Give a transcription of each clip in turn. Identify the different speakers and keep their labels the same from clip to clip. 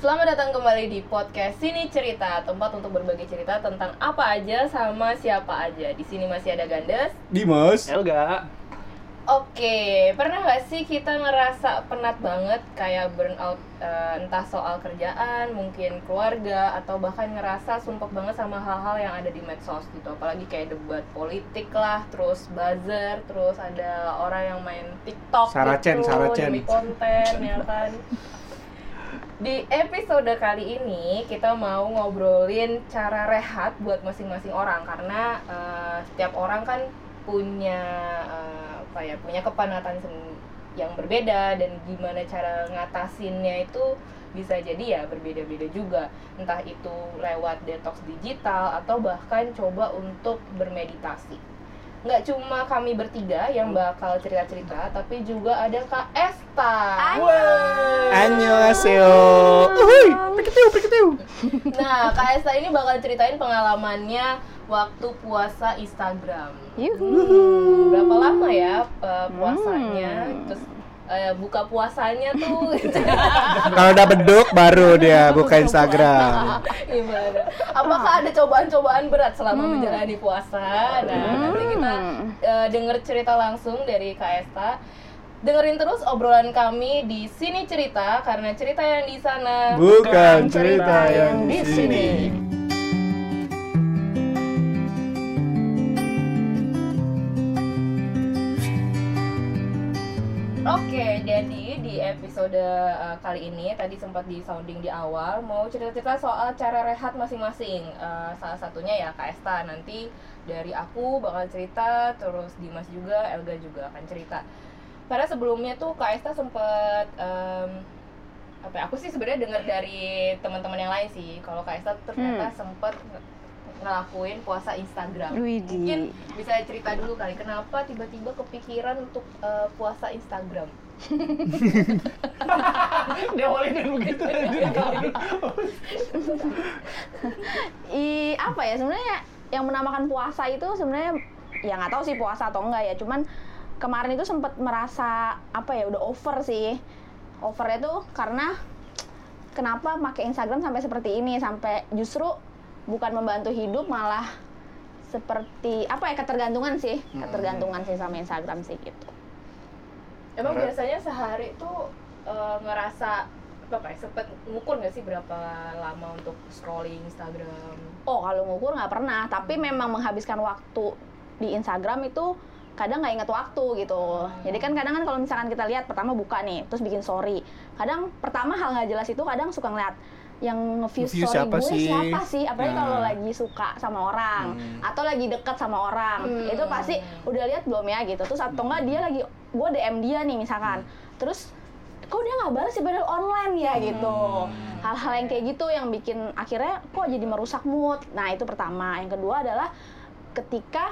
Speaker 1: Selamat datang kembali di podcast Sini Cerita, tempat untuk berbagi cerita tentang apa aja sama siapa aja. Di sini masih ada Gandes.
Speaker 2: Dimas.
Speaker 3: Elga.
Speaker 1: Oke, pernah gak sih kita ngerasa penat banget kayak burnout eh, entah soal kerjaan, mungkin keluarga atau bahkan ngerasa sumpah banget sama hal-hal yang ada di medsos gitu. Apalagi kayak debat politik lah, terus buzzer, terus ada orang yang main TikTok
Speaker 2: Saracen,
Speaker 1: gitu
Speaker 2: Saracen.
Speaker 1: konten ya kan. Di episode kali ini kita mau ngobrolin cara rehat buat masing-masing orang. Karena eh, setiap orang kan punya eh, apa ya punya kepanatan yang berbeda. Dan gimana cara ngatasinnya itu bisa jadi ya berbeda-beda juga. Entah itu lewat detox digital atau bahkan coba untuk bermeditasi nggak cuma kami bertiga yang bakal cerita-cerita tapi juga ada Kak Esta
Speaker 2: Annyeonghaseyo. Uhuy.
Speaker 1: Nah, Kak Esta ini bakal ceritain pengalamannya waktu puasa Instagram. Hmm, berapa lama ya uh, puasanya? Terus uh, buka puasanya tuh gitu.
Speaker 2: Kalau udah beduk baru dia buka Instagram.
Speaker 1: Gimana? Apakah ada cobaan-cobaan berat selama menjalani puasa? Nah, nanti kita uh, denger cerita langsung dari Kak Esta. Dengerin terus obrolan kami di sini cerita karena cerita yang di sana
Speaker 2: Bukan cerita yang di sini.
Speaker 1: Oke, jadi di episode uh, kali ini tadi sempat di sounding di awal mau cerita-cerita soal cara rehat masing-masing. Uh, salah satunya ya Kak Esta nanti dari aku bakal cerita, terus Dimas juga, Elga juga akan cerita. Karena sebelumnya tuh Kak Esta sempat um, apa ya, aku sih sebenarnya dengar dari teman-teman yang lain sih kalau Kak Esta ternyata sempat nge- ngelakuin puasa Instagram.
Speaker 4: Widih.
Speaker 1: Mungkin bisa cerita dulu kali kenapa tiba-tiba kepikiran untuk uh, puasa Instagram.
Speaker 3: Dia awalnya begitu.
Speaker 4: I apa ya sebenarnya yang menamakan puasa itu sebenarnya ya nggak tahu sih puasa atau enggak ya cuman kemarin itu sempat merasa apa ya udah over sih overnya tuh karena kenapa pakai Instagram sampai seperti ini sampai justru bukan membantu hidup malah seperti apa ya ketergantungan sih. Ketergantungan sih sama Instagram sih gitu.
Speaker 1: Emang biasanya sehari tuh uh, ngerasa apa ya sempet ngukur nggak sih berapa lama untuk scrolling Instagram?
Speaker 4: Oh kalau ngukur nggak pernah, tapi memang menghabiskan waktu di Instagram itu kadang nggak inget waktu gitu. Jadi kan kadang kan kalau misalkan kita lihat pertama buka nih, terus bikin story. Kadang pertama hal nggak jelas itu kadang suka ngeliat yang nge-view story
Speaker 2: siapa
Speaker 4: gue
Speaker 2: sih?
Speaker 4: siapa sih? Apalagi
Speaker 2: Nah.
Speaker 4: kalau lagi suka sama orang
Speaker 2: Hmm.
Speaker 4: atau lagi deket sama orang,
Speaker 1: Hmm.
Speaker 4: itu pasti udah lihat belum ya gitu. Terus atau enggak dia lagi gue DM dia nih misalkan, terus kok dia nggak balas sih padahal online ya gitu hal-hal yang kayak gitu yang bikin akhirnya kok jadi merusak mood nah itu pertama yang kedua adalah ketika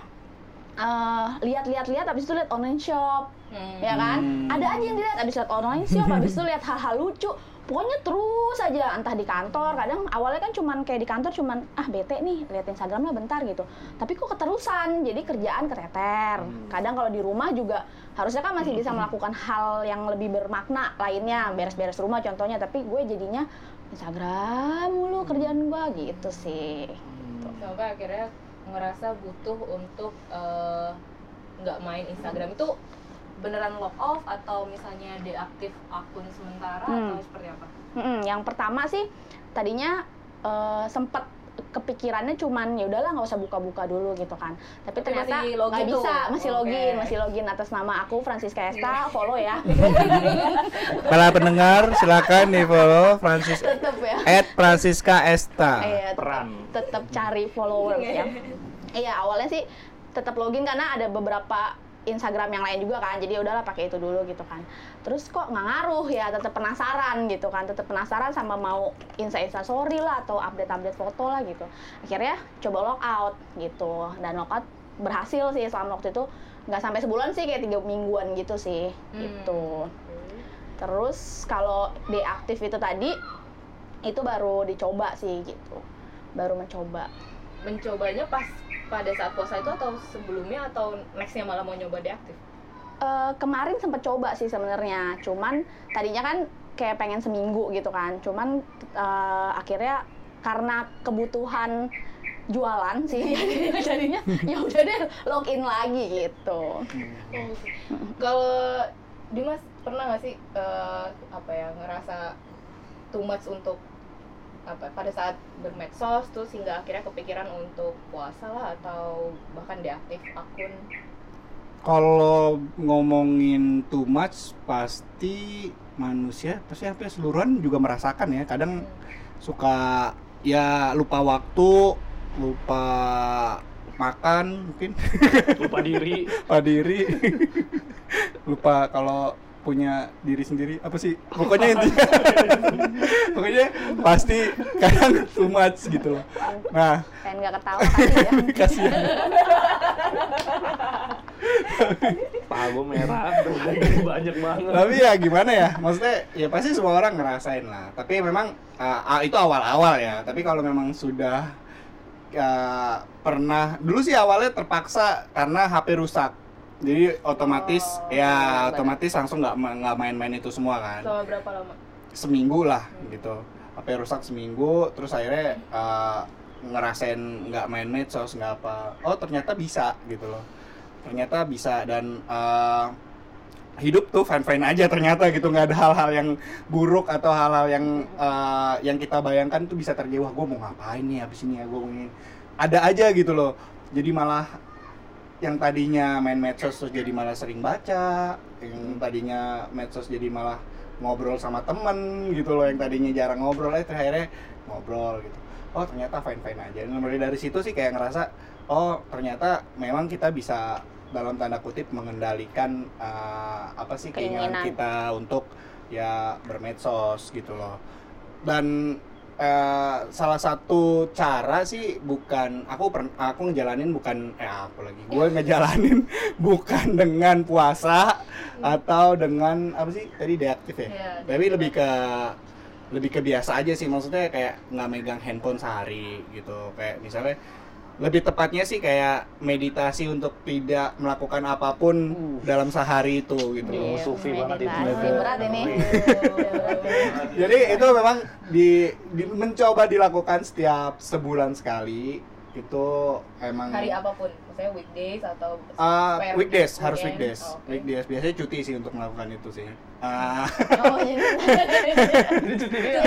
Speaker 4: eh, lihat-lihat-lihat habis itu lihat online shop
Speaker 1: Hmm.
Speaker 4: ya kan
Speaker 2: Hmm.
Speaker 4: ada aja yang dilihat habis lihat online shop habis itu lihat hal-hal lucu pokoknya terus aja entah di kantor. Kadang awalnya kan cuman kayak di kantor cuman ah bete nih lihat Instagram lah bentar gitu. Tapi kok keterusan jadi kerjaan keteter. Kadang kalau di rumah juga harusnya kan masih bisa melakukan hal yang lebih bermakna lainnya beres-beres rumah contohnya. Tapi gue jadinya Instagram mulu kerjaan gue gitu sih.
Speaker 1: Sampai akhirnya ngerasa butuh untuk uh, nggak main Instagram. Itu beneran log off atau misalnya deaktif akun sementara
Speaker 4: Hmm.
Speaker 1: atau seperti apa?
Speaker 4: Mm-mm, yang pertama sih tadinya eh, sempet kepikirannya cuman ya udahlah nggak usah buka-buka dulu gitu kan tapi,
Speaker 1: Tapi
Speaker 4: ternyata
Speaker 1: masih login
Speaker 4: nggak
Speaker 1: tuh?
Speaker 4: bisa masih
Speaker 1: Oke.
Speaker 4: login masih login atas nama aku Francisca Esta follow ya
Speaker 2: Para pendengar silakan di follow Francis
Speaker 4: tetep ya
Speaker 2: at Francisca Esta.
Speaker 4: Iya, tetep-
Speaker 3: Peran.
Speaker 4: tetep cari followers ya iya awalnya sih tetap login karena ada beberapa Instagram yang lain juga kan jadi ya udahlah pakai itu dulu gitu kan. Terus kok nggak ngaruh ya tetap penasaran gitu kan tetap penasaran sama mau insta insta story lah atau update update foto lah gitu. Akhirnya coba logout gitu dan logout berhasil sih selama waktu itu. Nggak sampai sebulan sih kayak tiga mingguan gitu sih
Speaker 1: Hmm.
Speaker 4: gitu. Terus kalau deaktif itu tadi itu baru dicoba sih gitu baru mencoba.
Speaker 1: Mencobanya pas pada saat puasa itu atau sebelumnya atau nextnya malah mau nyoba deaktif?
Speaker 4: Eh, kemarin sempet coba sih sebenarnya. Cuman tadinya kan kayak pengen seminggu gitu kan. Cuman eh, akhirnya karena kebutuhan jualan sih jadinya ya udah deh login lagi gitu.
Speaker 1: Kalau Dimas pernah nggak sih eh, apa ya ngerasa too much untuk apa pada saat bermedsos tuh sehingga akhirnya kepikiran untuk puasa lah atau bahkan deaktif akun
Speaker 2: Kalau ngomongin too much pasti manusia pasti hampir seluruhan juga merasakan ya. Kadang suka ya lupa waktu, lupa makan mungkin,
Speaker 3: Lupa diri.
Speaker 2: lupa diri, lupa kalau punya diri sendiri apa sih? Pokoknya intinya pokoknya pasti kadang too much gitu loh. Nah.
Speaker 4: Pengen nggak ketawa ya?
Speaker 2: Kasihan.
Speaker 3: Pago merah, banyak banget.
Speaker 2: tapi ya gimana ya? Maksudnya ya pasti semua orang ngerasain lah. Tapi memang uh, uh, itu awal-awal ya. Tapi kalau memang sudah uh, pernah dulu sih awalnya terpaksa karena HP rusak jadi otomatis
Speaker 1: Oh,
Speaker 2: ya otomatis langsung nggak nggak main-main itu semua kan.
Speaker 1: Selama berapa lama?
Speaker 2: seminggu lah gitu. HP rusak seminggu terus akhirnya uh, ngerasain nggak main medsos nggak apa. Oh ternyata bisa gitu loh. Ternyata bisa dan uh, hidup tuh fine fine aja ternyata gitu. Nggak ada hal-hal yang buruk atau hal-hal yang uh, yang kita bayangkan tuh bisa terjadi wah gue mau ngapain nih habis ini ya gue mau ini. Ada aja gitu loh. Jadi malah yang tadinya main medsos terus jadi malah sering baca yang tadinya medsos jadi malah ngobrol sama temen gitu loh yang tadinya jarang ngobrol eh akhirnya ngobrol gitu. Oh ternyata fine fine aja. Dan mulai dari situ sih kayak ngerasa oh ternyata memang kita bisa dalam tanda kutip mengendalikan uh, apa sih keinginan
Speaker 4: Keinginan.
Speaker 2: kita untuk ya bermedsos gitu loh. Dan eh, salah satu cara sih bukan aku pern- aku ngejalanin bukan eh aku lagi? Gue ngejalanin bukan dengan puasa atau dengan apa sih? Tadi deaktif ya?
Speaker 1: Iya,
Speaker 2: tapi lebih ke lebih ke biasa aja sih. Maksudnya kayak nggak megang handphone sehari gitu. Kayak misalnya lebih tepatnya sih kayak meditasi untuk tidak melakukan apa pun
Speaker 3: Uh.
Speaker 2: dalam sehari itu gitu
Speaker 3: Iya. sufi banget itu.
Speaker 4: meditasi berat ini
Speaker 2: jadi itu memang di, di- mencoba dilakukan setiap sebulan sekali itu emang
Speaker 1: Hari apa pun, maksudnya weekdays atau spare
Speaker 2: weekdays
Speaker 1: weekend?
Speaker 2: harus weekdays
Speaker 1: Oh, oke.
Speaker 2: weekdays biasanya cuti sih untuk melakukan itu sih Ah,
Speaker 4: oh
Speaker 1: Iya, cutinya.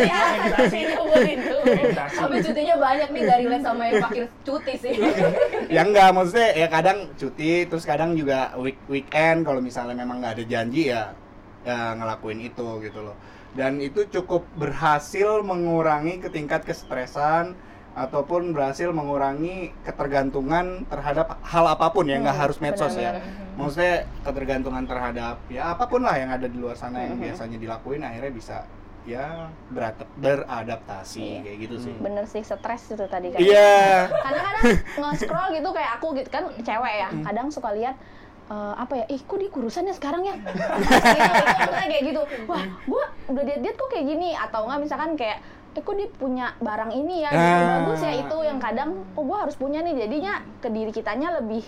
Speaker 1: Tapi cutinya banyak nih dari les sama yang fakir cuti sih.
Speaker 2: ya enggak maksudnya ya kadang cuti terus kadang juga week weekend kalau misalnya memang nggak ada janji ya ya ngelakuin itu gitu loh dan itu cukup berhasil mengurangi ke tingkat kestresan ataupun berhasil mengurangi ketergantungan terhadap hal apa pun ya nggak
Speaker 4: Hmm,
Speaker 2: harus medsos ya
Speaker 4: benar-benar.
Speaker 2: maksudnya ketergantungan terhadap ya apa pun lah yang ada di luar sana yang
Speaker 4: Mhm.
Speaker 2: biasanya dilakuin akhirnya bisa ya berat- beradaptasi
Speaker 4: Iya.
Speaker 2: kayak gitu sih
Speaker 4: bener sih stres itu tadi kan
Speaker 2: iya
Speaker 4: kadang kadang nge-scroll gitu kayak aku gitu kan cewek ya
Speaker 2: Hmm.
Speaker 4: kadang suka lihat eh, apa ya ih kok dia kurusannya sekarang ya gitu, itu maksudnya kayak gitu wah gua udah diet diet kok kayak gini atau enggak misalkan kayak eh kok dia punya barang ini ya
Speaker 2: Ah.
Speaker 4: bagus ya itu yang kadang oh gua harus punya nih jadinya ke diri kitanya lebih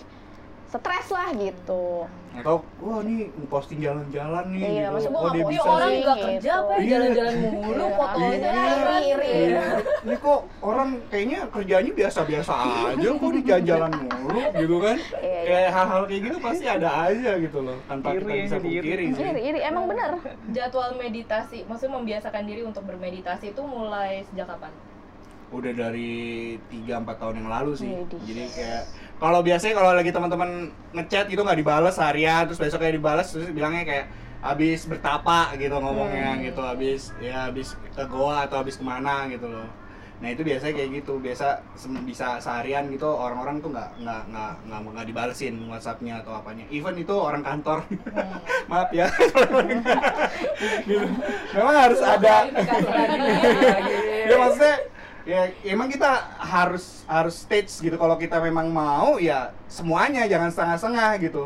Speaker 4: stres lah gitu
Speaker 2: atau wah nih posting jalan-jalan nih
Speaker 4: Iya,
Speaker 2: gitu
Speaker 4: maksud gua
Speaker 2: kok
Speaker 4: nggak
Speaker 2: dia bisa
Speaker 1: orang
Speaker 2: sih?
Speaker 1: nggak
Speaker 4: gitu.
Speaker 1: kerja apa ya
Speaker 2: Iya.
Speaker 1: jalan-jalan mulu
Speaker 4: Iya.
Speaker 1: fotonya
Speaker 4: Iya. iri.
Speaker 2: Iya. Ini kok orang kayaknya kerjanya biasa-biasa aja kok di jalan-jalan mulu gitu kan.
Speaker 4: Iya, iya.
Speaker 2: Kayak hal-hal kayak gitu pasti ada aja gitu loh tanpa
Speaker 3: Iri,
Speaker 2: kita bisa
Speaker 3: jadi iri.
Speaker 2: pungkiri sih.
Speaker 4: iri iri emang bener
Speaker 1: Jadwal meditasi, maksudnya membiasakan diri untuk bermeditasi itu mulai sejak kapan?
Speaker 2: Udah dari 3-4 tahun yang lalu sih. Jadi kayak kalau biasanya kalau lagi teman-teman ngechat itu nggak dibales harian terus besoknya dibales terus bilangnya kayak habis bertapa gitu ngomongnya
Speaker 1: Hmm.
Speaker 2: gitu habis ya habis ke goa atau habis ke mana gitu loh nah itu biasanya kayak gitu biasa bisa seharian gitu orang-orang tuh nggak nggak nggak nggak nggak dibalesin WhatsAppnya atau apanya even itu orang kantor
Speaker 1: Hmm.
Speaker 2: maaf ya gitu. memang harus ada
Speaker 1: Klarifikasi lagi nih, lagi.
Speaker 2: ya maksudnya ya emang kita harus harus stage gitu. Kalau kita memang mau ya semuanya jangan setengah-setengah gitu.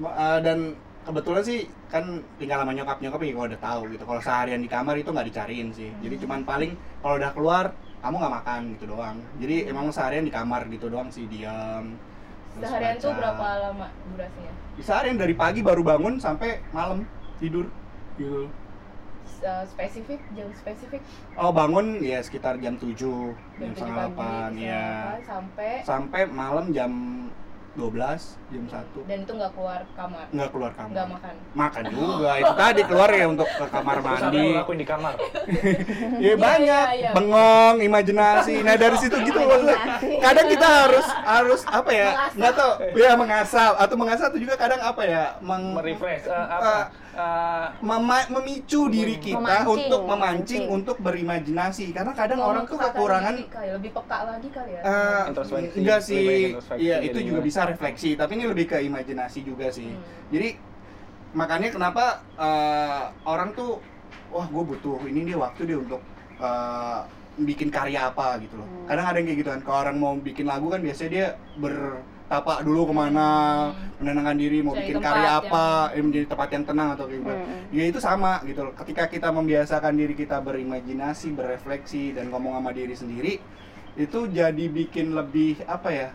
Speaker 2: Eh, dan kebetulan sih kan tinggal sama nyokap. Nyokap ya kalau udah tahu gitu. Kalau seharian di kamar itu nggak dicariin sih. Jadi cuman paling kalau udah keluar kamu nggak makan gitu doang. Jadi emang seharian di kamar gitu doang sih diam
Speaker 1: Seharian tuh berapa lama durasinya?
Speaker 2: seharian dari pagi baru bangun sampai malam tidur gitu
Speaker 1: uh, spesifik jam spesifik
Speaker 2: Oh bangun ya sekitar jam 7 jam
Speaker 1: jam tujuh
Speaker 2: setengah delapan ya
Speaker 1: delapan, sampai
Speaker 2: sampai malam jam 12 jam 1
Speaker 1: dan itu nggak keluar kamar
Speaker 2: nggak keluar kamar
Speaker 1: nggak makan
Speaker 2: makan juga itu tadi keluar ya untuk ke kamar mandi
Speaker 3: lakuin di kamar?
Speaker 2: Iya banyak,
Speaker 1: iya, iya.
Speaker 2: bengong, imajinasi. Nah dari situ gitu. Kadang kita harus harus apa ya? Nggak tahu. Ya mengasah atau mengasah itu juga kadang apa ya? Meng,
Speaker 3: Merefresh eh, apa? Eh,
Speaker 2: mema- memicu diri kita
Speaker 4: Memancing,
Speaker 2: untuk memancing
Speaker 4: memancing.
Speaker 2: untuk berimajinasi. Karena kadang
Speaker 1: Ngomong
Speaker 2: orang tuh kekurangan
Speaker 1: diri kali, lebih peka lagi kali ya
Speaker 2: eh,
Speaker 3: Introspeksi,
Speaker 2: enggak sih. Iya, itu
Speaker 3: jadinya.
Speaker 2: juga bisa refleksi, tapi ini lebih ke imajinasi juga sih.
Speaker 1: Hmm.
Speaker 2: Jadi makanya kenapa eh, orang tuh wah gue butuh ini dia waktu dia untuk eh, bikin karya apa gitu loh.
Speaker 4: Hmm.
Speaker 2: Kadang ada yang kayak gitu kan. Kalau orang mau bikin lagu kan biasanya dia bertapak dulu ke mana,
Speaker 1: Hmm.
Speaker 2: menenangkan diri mau
Speaker 1: Cari
Speaker 2: bikin
Speaker 1: tempat
Speaker 2: karya
Speaker 1: yang-
Speaker 2: apa, eh, menjadi tempat yang tenang atau kayak gitu.
Speaker 4: Mm-mm.
Speaker 2: Ya itu sama gitu loh. Ketika kita membiasakan diri kita berimajinasi, berefleksi dan ngomong sama diri sendiri, itu jadi bikin lebih apa ya?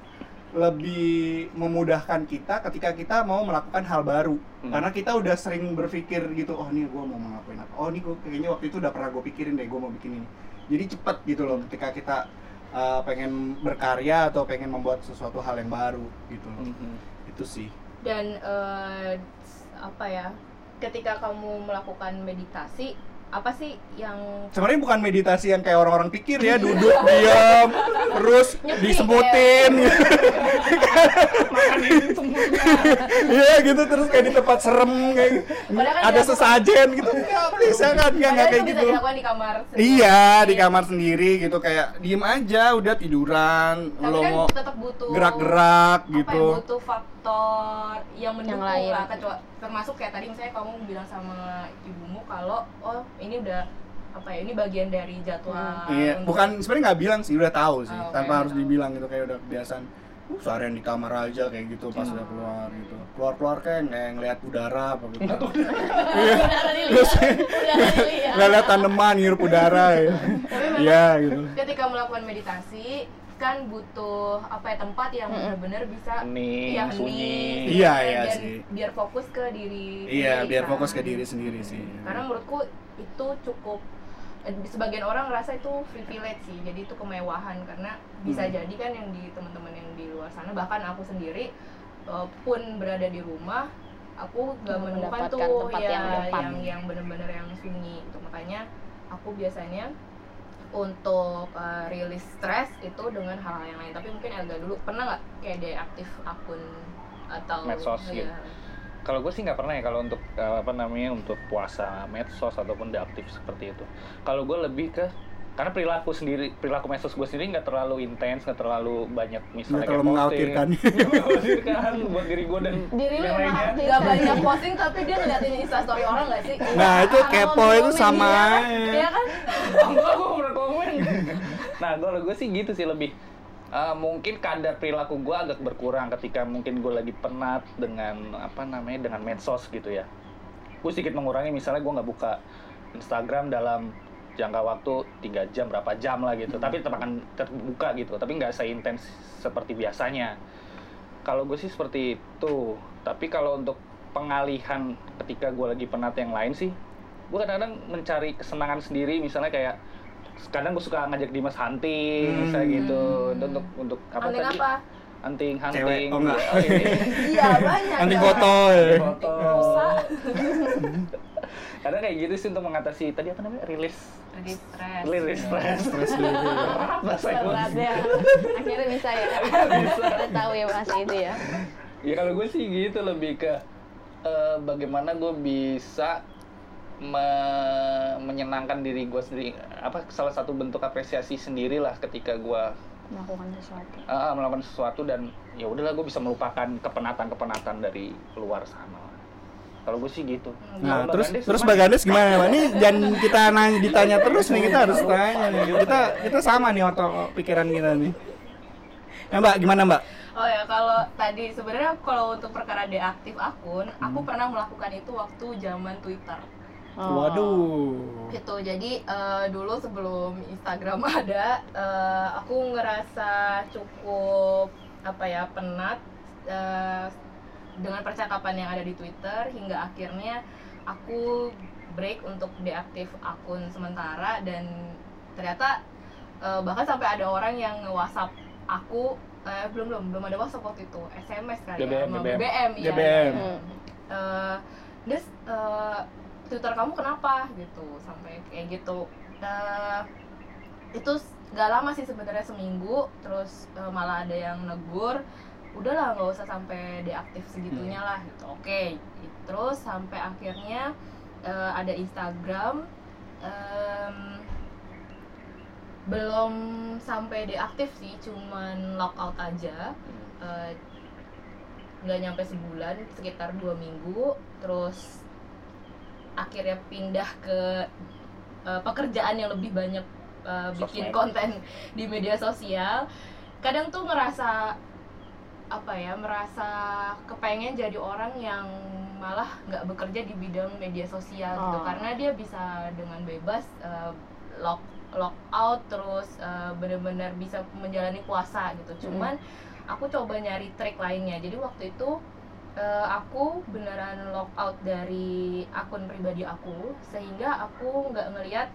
Speaker 2: lebih memudahkan kita ketika kita mau melakukan hal baru
Speaker 3: Hmm.
Speaker 2: karena kita udah sering berpikir gitu oh nih gue mau ngelakuin apa oh nih gue kayaknya waktu itu udah pernah gue pikirin deh gue mau bikin ini jadi cepet gitu loh ketika kita uh, pengen berkarya atau pengen membuat sesuatu hal yang baru gitu loh
Speaker 3: mhm.
Speaker 2: itu sih
Speaker 1: dan eh, apa ya ketika kamu melakukan meditasi apa sih yang
Speaker 2: sebenarnya bukan meditasi yang kayak orang-orang pikir ya duduk diam terus disebutin.
Speaker 3: Makan ini semua.
Speaker 2: Iya gitu terus kayak di tempat serem kayak
Speaker 1: kan
Speaker 2: ada sesajen gitu. Nggak bisa kan nggak nggak kayak gitu.
Speaker 1: di kamar sendiri.
Speaker 2: iya di kamar sendiri gitu kayak diem aja udah tiduran
Speaker 1: tapi
Speaker 2: lo
Speaker 1: kan
Speaker 2: mau
Speaker 1: tetap butuh
Speaker 2: gerak-gerak
Speaker 1: apa
Speaker 2: gitu.
Speaker 1: ya, butuh faktor yang mendukung
Speaker 4: lain.
Speaker 1: lah kecuali termasuk kayak tadi misalnya kamu bilang sama ibumu kalau oh ini udah apa ya ini bagian dari jadwal
Speaker 2: iya
Speaker 1: untuk-
Speaker 2: bukan sebenarnya nggak bilang sih udah tahu sih
Speaker 1: Oh, oke,
Speaker 2: tanpa
Speaker 1: udah
Speaker 2: harus
Speaker 1: tahu.
Speaker 2: dibilang gitu kayak udah kebiasaan uh, seharian di kamar aja kayak gitu pas
Speaker 1: Hmm.
Speaker 2: udah keluar gitu keluar keluar kayak kayak ngeliat udara apa gitu terus
Speaker 4: Udara dilihat.
Speaker 2: ngeliat tanaman hirup udara ya iya gitu
Speaker 1: ketika melakukan meditasi kan butuh apa ya tempat yang benar-benar bisa
Speaker 3: Hening,
Speaker 1: iya,
Speaker 3: sunyi.
Speaker 2: Iya,
Speaker 1: dan
Speaker 2: iya sih.
Speaker 1: biar fokus ke diri
Speaker 2: iya
Speaker 1: sendiri
Speaker 2: biar
Speaker 1: kan.
Speaker 2: fokus ke diri sendiri sih
Speaker 1: karena menurutku itu cukup eh, sebagian orang ngerasa itu privilege sih jadi itu kemewahan karena bisa
Speaker 2: Hmm.
Speaker 1: jadi kan yang di teman-teman yang di luar sana bahkan aku sendiri eh, pun berada di rumah aku gak menemukan
Speaker 4: mendapatkan
Speaker 1: tuh
Speaker 4: tempat
Speaker 1: ya,
Speaker 4: yang
Speaker 1: yang yang bener-bener yang sunyi gitu makanya aku biasanya untuk eh, rilis stres itu dengan hal-hal yang lain tapi mungkin agak dulu pernah nggak kayak deaktif akun atau
Speaker 3: Medsos gitu.
Speaker 1: Iya.
Speaker 3: Kalau gue sih nggak pernah ya kalau untuk eh, apa namanya untuk puasa medsos ataupun deaktif seperti itu. Kalau gue lebih ke karena perilaku sendiri perilaku medsos gue sendiri nggak terlalu intens nggak terlalu banyak misalnya
Speaker 2: Nggak terlalu mengkhawatirkan.
Speaker 3: Nggak mengkhawatirkan buat diri gue dan
Speaker 4: Diri lu
Speaker 3: yang
Speaker 4: yang
Speaker 3: lainnya
Speaker 4: mengkhawatirkan.
Speaker 1: Gak banyak posting tapi dia ngeliatin instastory orang gak sih?
Speaker 2: nah itu
Speaker 1: Karena
Speaker 2: kepo itu sama
Speaker 1: Iya kan?
Speaker 3: enggak gue pernah komen nah kalau gue sih gitu sih lebih eh, mungkin kadar perilaku gue agak berkurang ketika mungkin gue lagi penat dengan apa namanya dengan medsos gitu ya gue sedikit mengurangi misalnya gue nggak buka Instagram dalam jangka waktu tiga jam berapa jam lah gitu tapi tetap akan terbuka gitu tapi nggak seintens seperti biasanya kalau gue sih seperti itu tapi kalau untuk pengalihan ketika gue lagi penat yang lain sih gue kadang-kadang mencari kesenangan sendiri misalnya kayak kadang gue suka ngajak Dimas hunting
Speaker 2: Hmm.
Speaker 3: misalnya gitu untuk untuk untuk apa
Speaker 1: Hunting
Speaker 3: tadi
Speaker 1: apa?
Speaker 3: hunting hunting
Speaker 2: Cewek, oh enggak.
Speaker 3: Oh, ini.
Speaker 1: Iya banyak
Speaker 2: nanti
Speaker 1: ya.
Speaker 2: foto ya.
Speaker 3: foto Kadang kayak gitu sih untuk mengatasi tadi apa namanya rilis
Speaker 1: Lagi stres.
Speaker 3: rilis stress
Speaker 2: Stres dulu.
Speaker 3: Berat emosi.
Speaker 4: ya. Akhirnya bisa ya. Kita tahu ya bahasa itu ya.
Speaker 3: ya kalau gue sih gitu lebih ke eh, bagaimana gue bisa me- menyenangkan diri gue sendiri apa salah satu bentuk apresiasi sendiri lah ketika gue
Speaker 4: Melakukan sesuatu.
Speaker 3: uh, melakukan sesuatu dan ya udahlah gue bisa melupakan kepenatan kepenatan dari luar sana kalau gue sih gitu
Speaker 2: Nah,
Speaker 3: Kalau Mbak
Speaker 2: terus
Speaker 3: Gandes
Speaker 2: terus? Mbak Gandes gimana? Ini jangan kita nanya ditanya terus nih, kita harus tanya nih. Kita kita sama nih otak pikiran kita nih. Ya, Mbak, gimana, Mbak?
Speaker 1: Oh ya kalau tadi sebenarnya kalau untuk perkara deaktif akun, aku
Speaker 2: Hmm.
Speaker 1: pernah melakukan itu waktu zaman Twitter.
Speaker 4: Oh.
Speaker 2: Waduh.
Speaker 1: Gitu. Jadi eh, dulu sebelum Instagram ada, eh, aku ngerasa cukup apa ya penat eh, dengan percakapan yang ada di Twitter hingga akhirnya aku break untuk deaktif akun sementara dan ternyata eh, bahkan sampai ada orang yang nge-WhatsApp aku eh, belum belum belum ada WhatsApp waktu itu SMS kali ya
Speaker 3: BBM,
Speaker 1: sama
Speaker 3: BBM.
Speaker 1: BBM, iya,
Speaker 2: BBM.
Speaker 1: iya. Eh, Des, eh, Twitter kamu kenapa gitu sampai kayak gitu Eh, itu gak lama sih sebenarnya seminggu terus eh, malah ada yang negur udahlah nggak usah sampai deaktif segitunya lah gitu. Oke terus sampai akhirnya eh, ada Instagram em, belum sampai deaktif sih cuman logout aja. Eh, nggak nyampe sebulan sekitar dua minggu. Terus akhirnya pindah ke eh, pekerjaan yang lebih banyak eh, bikin konten di media sosial. Kadang tuh ngerasa apa ya merasa kepengen jadi orang yang malah nggak bekerja di bidang media sosial gitu.
Speaker 4: Oh.
Speaker 1: karena dia bisa dengan bebas eh, lock lock out terus eh, bener-bener bisa menjalani puasa gitu. Cuman aku coba nyari trik lainnya. Jadi waktu itu eh, aku beneran lock out dari akun pribadi aku sehingga aku nggak ngelihat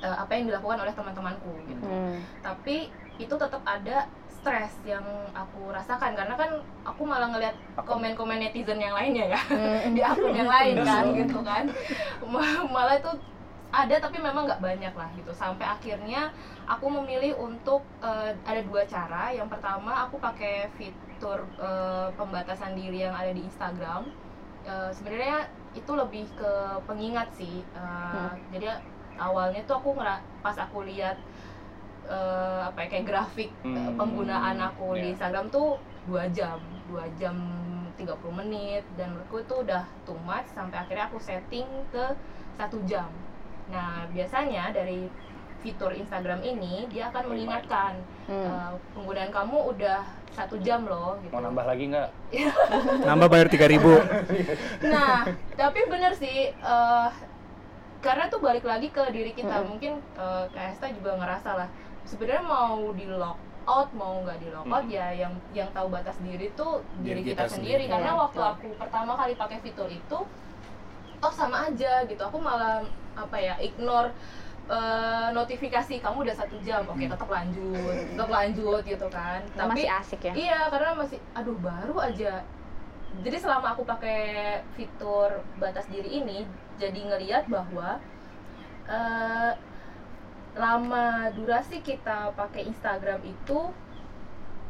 Speaker 1: eh, apa yang dilakukan oleh teman-temanku gitu.
Speaker 4: Hmm.
Speaker 1: tapi itu tetap ada stres yang aku rasakan. Karena kan aku malah ngelihat komen-komen netizen yang lainnya ya.
Speaker 4: Hmm.
Speaker 1: di akun yang lain kan
Speaker 2: Hmm.
Speaker 1: gitu kan. Ma- malah itu ada tapi memang nggak banyak lah gitu. Sampai akhirnya aku memilih untuk eh, ada dua cara. Yang pertama aku pakai fitur eh, pembatasan diri yang ada di Instagram. Eh, sebenarnya itu lebih ke pengingat sih. Eh,
Speaker 4: Hmm.
Speaker 1: jadi awalnya tuh aku ngera pas aku lihat eh, apa ya, kayak grafik eh,
Speaker 3: Hmm,
Speaker 1: penggunaan aku di
Speaker 3: iya.
Speaker 1: Instagram tuh dua jam dua jam 30 menit dan menurutku itu udah too much sampai akhirnya aku setting ke satu jam nah biasanya dari fitur Instagram ini dia akan mengingatkan
Speaker 4: Hmm.
Speaker 1: eh, penggunaan kamu udah satu jam loh gitu.
Speaker 3: Mau nambah lagi nggak?
Speaker 2: Nambah bayar 3000
Speaker 1: Nah, tapi bener sih, eh, karena tuh balik lagi ke diri kita.
Speaker 4: Mm-mm.
Speaker 1: Mungkin eh, Kak Esta juga ngerasa lah, sebenarnya mau di lock out mau nggak di lock out
Speaker 3: Mm-mm.
Speaker 1: ya yang yang tahu batas diri tuh diri,
Speaker 2: Diri
Speaker 1: kita,
Speaker 2: kita
Speaker 1: sendiri.
Speaker 2: sendiri.
Speaker 1: Karena
Speaker 4: Iya,
Speaker 1: waktu aku pertama kali pakai fitur itu, oh sama aja gitu. Aku malah apa ya ignore eh, notifikasi kamu udah satu jam, oke
Speaker 2: Hmm.
Speaker 1: tetap lanjut, tetap lanjut gitu kan. Tapi
Speaker 4: masih asik ya
Speaker 1: Iya, karena masih aduh baru aja. Jadi selama aku pakai fitur batas diri ini, jadi ngeliat bahwa eh, lama durasi kita pakai Instagram itu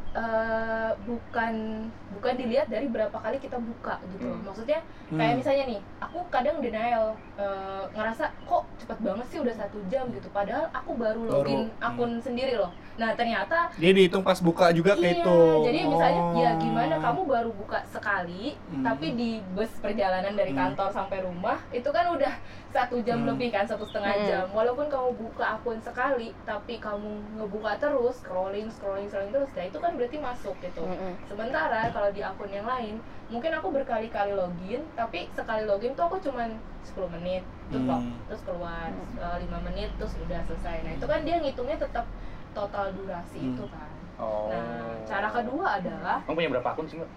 Speaker 1: eh, bukan bukan dilihat dari berapa kali kita buka gitu.
Speaker 3: Hmm.
Speaker 1: Maksudnya kayak
Speaker 2: Hmm.
Speaker 1: misalnya nih, aku kadang denial eh, ngerasa kok cepet banget sih udah satu jam gitu. Padahal aku baru
Speaker 2: Baru,
Speaker 1: login
Speaker 2: hmm.
Speaker 1: akun sendiri loh. Nah ternyata
Speaker 2: Dia dihitung pas buka juga kayak
Speaker 1: Iya,
Speaker 2: itu.
Speaker 1: jadi misalnya ya
Speaker 2: Oh.
Speaker 1: gimana kamu baru buka sekali,
Speaker 2: Hmm.
Speaker 1: tapi di bus perjalanan dari
Speaker 2: Hmm.
Speaker 1: kantor sampai rumah itu kan udah satu jam
Speaker 2: Hmm.
Speaker 1: lebih kan satu setengah
Speaker 4: Hmm.
Speaker 1: jam. Walaupun kamu buka akun sekali, tapi kamu ngebuka terus, scrolling, scrolling, scrolling terus, ya itu kan berarti masuk gitu.
Speaker 4: Mm-mm.
Speaker 1: Sementara kalau di akun yang lain, mungkin aku berkali-kali login, tapi sekali login tuh aku cuman 10 menit, terus
Speaker 2: Hmm.
Speaker 1: terus keluar
Speaker 4: Hmm.
Speaker 1: eh, 5 menit, terus udah selesai. Nah itu kan dia ngitungnya tetap total durasi
Speaker 2: Hmm.
Speaker 1: itu kan.
Speaker 3: Oh.
Speaker 1: Nah, cara kedua adalah
Speaker 3: Kamu punya berapa akun sih mbak?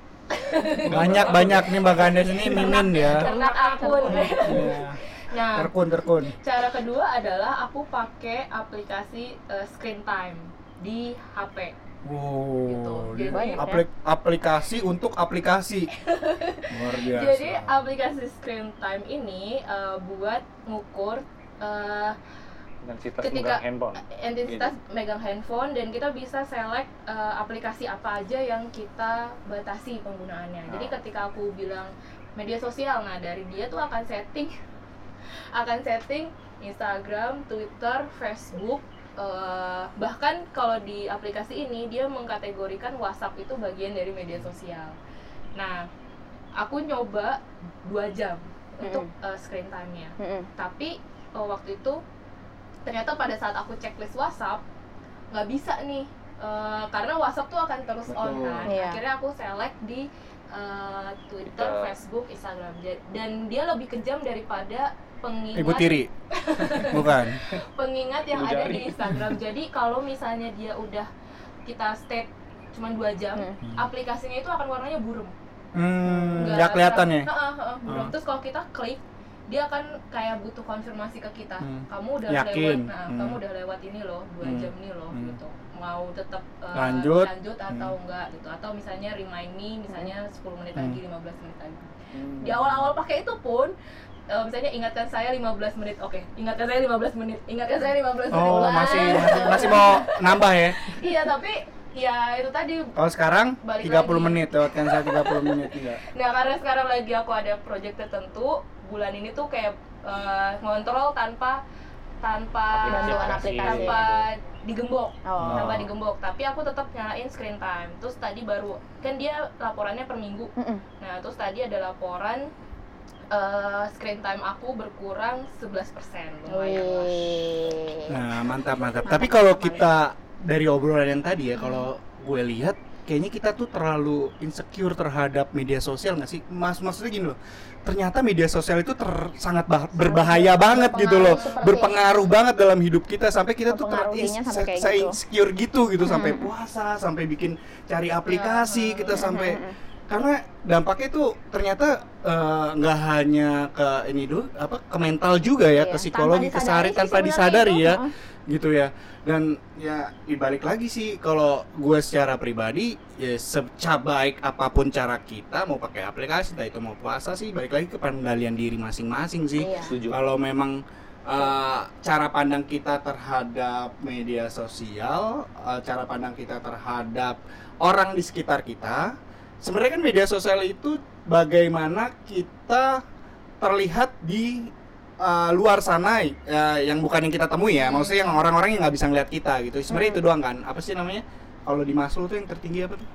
Speaker 2: banyak banyak nih Mbak Gandes ini mimin ya.
Speaker 1: ternak akun. Nah,
Speaker 2: Terkun terkun.
Speaker 1: cara kedua adalah aku pakai aplikasi eh, screen time di HP.
Speaker 2: Wow.
Speaker 1: Gitu. Jadi-
Speaker 2: aplik- aplikasi untuk aplikasi. Luar biasa.
Speaker 1: Jadi aplikasi screen time ini eh, buat ngukur eh,
Speaker 3: Intensitas
Speaker 1: Ketika-
Speaker 3: megang handphone.
Speaker 1: intensitas megang handphone dan kita bisa select eh, aplikasi apa aja yang kita batasi penggunaannya. Jadi
Speaker 3: Oh.
Speaker 1: ketika aku bilang media sosial, nah dari dia tuh akan setting akan setting Instagram, Twitter, Facebook, eh, bahkan kalau di aplikasi ini dia mengkategorikan WhatsApp itu bagian dari media sosial. Nah, aku nyoba dua jam untuk eh, screen time-nya tapi eh, waktu itu ternyata pada saat aku checklist WhatsApp nggak bisa nih Eh, karena WhatsApp tuh akan terus on
Speaker 2: Betul.
Speaker 1: kan
Speaker 4: Iya.
Speaker 1: akhirnya aku select di eh, Twitter,
Speaker 3: Twitter.
Speaker 1: Facebook, Instagram dan dia lebih kejam daripada pengingat
Speaker 2: Ibu tiri. Bukan.
Speaker 1: pengingat yang
Speaker 3: Ibu
Speaker 1: ada
Speaker 3: jari.
Speaker 1: di Instagram jadi kalau misalnya dia udah kita state cuma dua jam
Speaker 4: Hmm.
Speaker 1: aplikasinya itu akan warnanya burem
Speaker 2: Hmm,
Speaker 1: Nggak
Speaker 2: ya kelihatan ya.
Speaker 1: Heeh, heeh, burem.
Speaker 2: Hmm.
Speaker 1: Terus kalau kita klik dia akan kayak butuh konfirmasi ke kita
Speaker 2: Hmm.
Speaker 1: kamu udah
Speaker 2: Yakin.
Speaker 1: lewat nah,
Speaker 2: Hmm.
Speaker 1: kamu udah lewat ini loh dua
Speaker 2: Hmm.
Speaker 1: jam nih loh
Speaker 2: Hmm.
Speaker 1: gitu mau tetap uh,
Speaker 2: Lanjut.
Speaker 1: lanjut atau
Speaker 2: Hmm.
Speaker 1: enggak gitu atau misalnya remind me misalnya 10 menit
Speaker 2: Hmm.
Speaker 1: lagi 15 menit lagi
Speaker 3: Hmm.
Speaker 1: di awal-awal pakai itu pun eh, misalnya ingatkan saya 15 menit oke ingatkan saya 15 menit ingatkan saya 15 menit
Speaker 2: Oh,
Speaker 1: Wah.
Speaker 2: masih masih, masih mau nambah ya?
Speaker 1: iya tapi ya itu tadi
Speaker 2: Kalau sekarang
Speaker 1: Balik
Speaker 2: 30
Speaker 1: lagi.
Speaker 2: menit lewatkan saya 30 menit enggak.
Speaker 1: Nah karena sekarang lagi aku ada project tertentu bulan ini tuh kayak eh, ngontrol tanpa tanpa
Speaker 4: Bantuan
Speaker 3: Aplikasi.
Speaker 1: tanpa digembok
Speaker 4: Oh.
Speaker 1: tanpa digembok tapi aku tetap nyalain screen time terus tadi baru kan dia laporannya per minggu
Speaker 4: Mm-mm.
Speaker 1: nah terus tadi ada laporan eh, screen time aku berkurang 11% lumayan lah.
Speaker 2: Nah, mantap mantap.
Speaker 4: Mantap,
Speaker 2: Tapi kalau kita dari obrolan yang tadi ya, kalau gue lihat kayaknya kita tuh terlalu insecure terhadap media sosial nggak sih? Mas maksudnya gini loh. Ternyata media sosial itu ter- sangat bah- berbahaya banget gitu loh.
Speaker 4: berpengaruh
Speaker 2: banget dalam hidup kita sampai kita tuh ter
Speaker 4: sampai gitu.
Speaker 2: insecure gitu gitu sampai
Speaker 4: Mm-mm.
Speaker 2: puasa, sampai bikin cari aplikasi,
Speaker 1: Ya,
Speaker 2: kita sampai. Karena dampaknya itu ternyata eh, nggak hanya ke ini dulu apa ke mental juga ya
Speaker 4: Iya,
Speaker 2: ke psikologi
Speaker 4: tanpa
Speaker 2: ke sehari tanpa disadari
Speaker 4: itu,
Speaker 2: ya gitu ya. Dan ya dibalik lagi sih kalau gue secara pribadi ya seca baik apa pun cara kita mau pakai aplikasi entah itu mau puasa sih balik lagi ke pengendalian diri masing-masing sih.
Speaker 4: Iya.
Speaker 2: Kalau memang uh, cara pandang kita terhadap media sosial, uh, cara pandang kita terhadap orang di sekitar kita, sebenarnya kan media sosial itu bagaimana kita terlihat di uh, luar sana uh, yang bukan yang kita temui ya, maksudnya yang orang-orang yang nggak bisa ngeliat kita gitu. Sebenarnya
Speaker 4: Hmm.
Speaker 2: itu doang kan. Apa sih namanya? Kalau di Maslow tuh yang tertinggi apa tuh?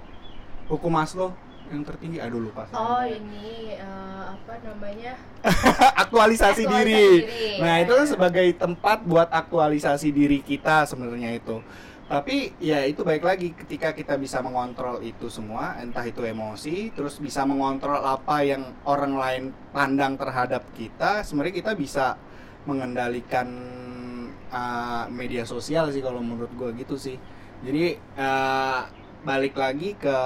Speaker 2: Hukum Maslow yang tertinggi. Aduh lupa.
Speaker 1: oh ini eh, apa namanya
Speaker 2: aktualisasi,
Speaker 1: Aktualisasi
Speaker 2: diri.
Speaker 1: diri.
Speaker 2: Nah, itu kan sebagai tempat buat aktualisasi diri kita sebenarnya itu. Tapi ya itu baik lagi ketika kita bisa mengontrol itu semua, entah itu emosi, terus bisa mengontrol apa yang orang lain pandang terhadap kita, sebenarnya kita bisa mengendalikan uh, media sosial sih kalau menurut gue gitu sih. Jadi uh, balik lagi ke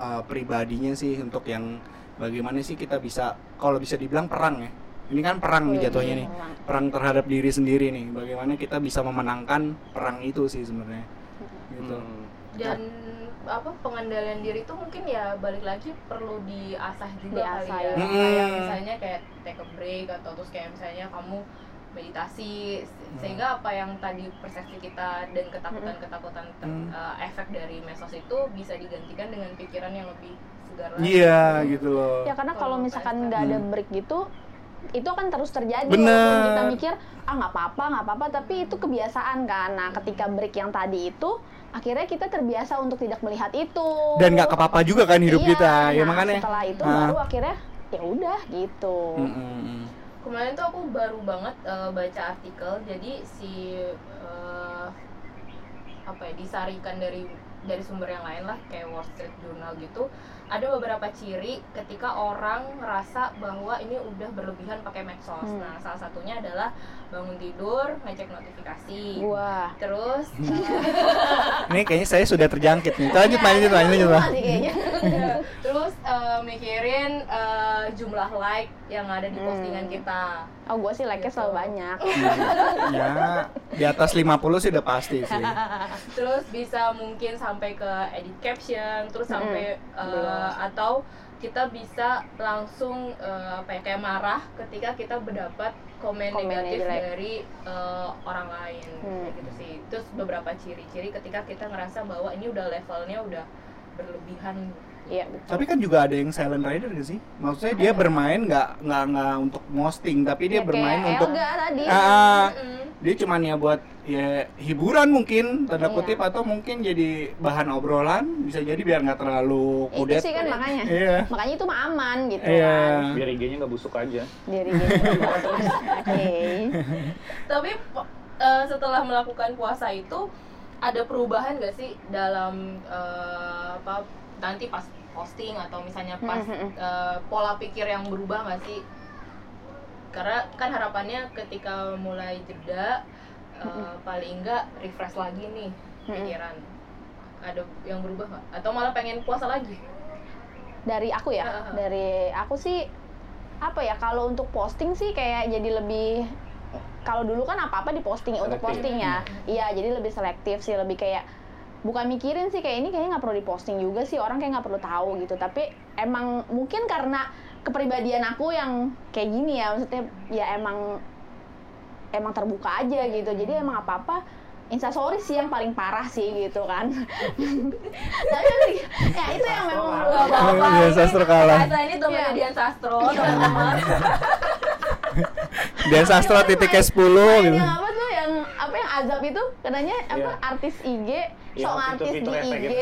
Speaker 2: uh, pribadinya sih untuk yang bagaimana sih kita bisa kalau bisa dibilang perang ya. Ini kan perang nih
Speaker 4: Wih,
Speaker 2: jatuhnya nih
Speaker 4: perang.
Speaker 2: terhadap diri sendiri nih bagaimana kita bisa memenangkan perang itu sih sebenarnya gitu
Speaker 3: Hmm.
Speaker 1: dan apa pengendalian diri itu mungkin ya balik lagi perlu diasah juga
Speaker 4: Diasah,
Speaker 1: kali ya
Speaker 4: ya.
Speaker 1: kayak
Speaker 2: Mm.
Speaker 1: misalnya kayak take a break atau terus kayak misalnya kamu meditasi
Speaker 2: Hmm.
Speaker 1: sehingga apa yang tadi persepsi kita dan ketakutan-ketakutan ter-
Speaker 2: Hmm.
Speaker 1: eh, efek dari medsos itu bisa digantikan dengan pikiran yang lebih segar lagi.
Speaker 2: iya gitu loh
Speaker 4: Ya karena kalau misalkan nggak ada
Speaker 2: Hmm.
Speaker 4: break gitu, itu akan terus terjadi.
Speaker 2: Bener.
Speaker 4: Kita mikir ah nggak apa-apa nggak apa-apa, tapi itu kebiasaan kan. Nah ketika break yang tadi itu, akhirnya kita terbiasa untuk tidak melihat itu.
Speaker 2: dan nggak apa-apa juga kan hidup
Speaker 4: Iya,
Speaker 2: kita ya
Speaker 4: nah,
Speaker 2: makanya
Speaker 4: Setelah itu
Speaker 2: Ah.
Speaker 4: baru akhirnya ya udah gitu.
Speaker 2: Mm, mm, mm.
Speaker 1: kemarin tuh aku baru banget eh, baca artikel jadi si eh, apa ya disarikan dari dari sumber yang lain lah kayak Wall Street Journal gitu ada beberapa ciri ketika orang ngerasa bahwa ini udah berlebihan pakai medsos
Speaker 4: Hmm.
Speaker 1: nah salah satunya adalah bangun tidur ngecek notifikasi
Speaker 4: Wah.
Speaker 1: terus
Speaker 2: ini kayaknya saya sudah terjangkit nih lanjut lanjut lanjut lanjut Pak.
Speaker 4: Masih kayaknya.
Speaker 1: terus eh, mikirin eh, jumlah like yang ada di
Speaker 4: Hmm.
Speaker 1: postingan kita
Speaker 4: Oh gue sih like-nya
Speaker 1: Gitu.
Speaker 4: selalu banyak.
Speaker 2: ya di atas 50 sih udah pasti sih
Speaker 1: terus bisa mungkin sampai ke edit caption terus
Speaker 4: Mm-mm.
Speaker 1: sampai uh,
Speaker 4: Jelas.
Speaker 1: atau kita bisa langsung uh, apa ya kayak marah ketika kita mendapat komen
Speaker 4: Komen
Speaker 1: negatif
Speaker 4: jelek.
Speaker 1: dari uh, orang lain
Speaker 4: Hmm.
Speaker 1: kayak gitu sih terus beberapa ciri-ciri ketika kita ngerasa bahwa ini udah levelnya udah berlebihan
Speaker 4: Iya betul.
Speaker 2: tapi kan juga ada yang silent rider gak sih maksudnya dia bermain nggak nggak nggak untuk posting tapi dia
Speaker 4: Ya,
Speaker 2: bermain
Speaker 4: kayak
Speaker 2: untuk
Speaker 4: Elga tadi.
Speaker 2: Ah,
Speaker 1: Mm-mm.
Speaker 2: dia cuman ya buat ya hiburan mungkin tanda
Speaker 4: Iya.
Speaker 2: kutip atau mungkin jadi bahan obrolan bisa jadi biar nggak terlalu
Speaker 4: itu
Speaker 2: kudet
Speaker 4: sih kan makanya.
Speaker 2: iya
Speaker 4: Makanya itu mah aman gitu
Speaker 2: Iya.
Speaker 4: kan.
Speaker 3: Biar IG-nya nggak busuk aja.
Speaker 4: Diri gitu. Oke.
Speaker 1: tapi eh, setelah melakukan puasa itu ada perubahan gak sih dalam eh, apa nanti pas posting atau misalnya pas
Speaker 4: Mhm.
Speaker 1: eh, pola pikir yang berubah gak sih? Karena kan harapannya ketika mulai jeda eh, paling enggak refresh lagi nih pikiran. Ada yang berubah nggak? Atau malah pengen puasa lagi?
Speaker 4: Dari aku ya, dari aku sih apa ya kalau untuk posting sih kayak jadi lebih kalau dulu kan apa apa diposting untuk
Speaker 3: Selektif.
Speaker 4: posting ya. Iya jadi lebih selektif sih lebih kayak bukan mikirin sih kayak ini kayaknya nggak perlu diposting juga sih orang kayak nggak perlu tahu gitu tapi emang mungkin karena kepribadian aku yang kayak gini ya maksudnya ya emang emang terbuka aja gitu jadi emang apa apa instastory sih yang paling parah sih gitu kan tapi ya itu yang memang
Speaker 1: Gak apa-apa.
Speaker 2: Dian Sastro kalah.
Speaker 1: Ini. Dian Sastro, teman-teman.
Speaker 2: Dan sastra titik ke 10
Speaker 4: Main
Speaker 2: gitu.
Speaker 4: apa tuh yang apa yang azab itu katanya apa?
Speaker 3: Iya.
Speaker 4: artis IG sok
Speaker 3: fitur-
Speaker 4: artis di IG
Speaker 3: gitu.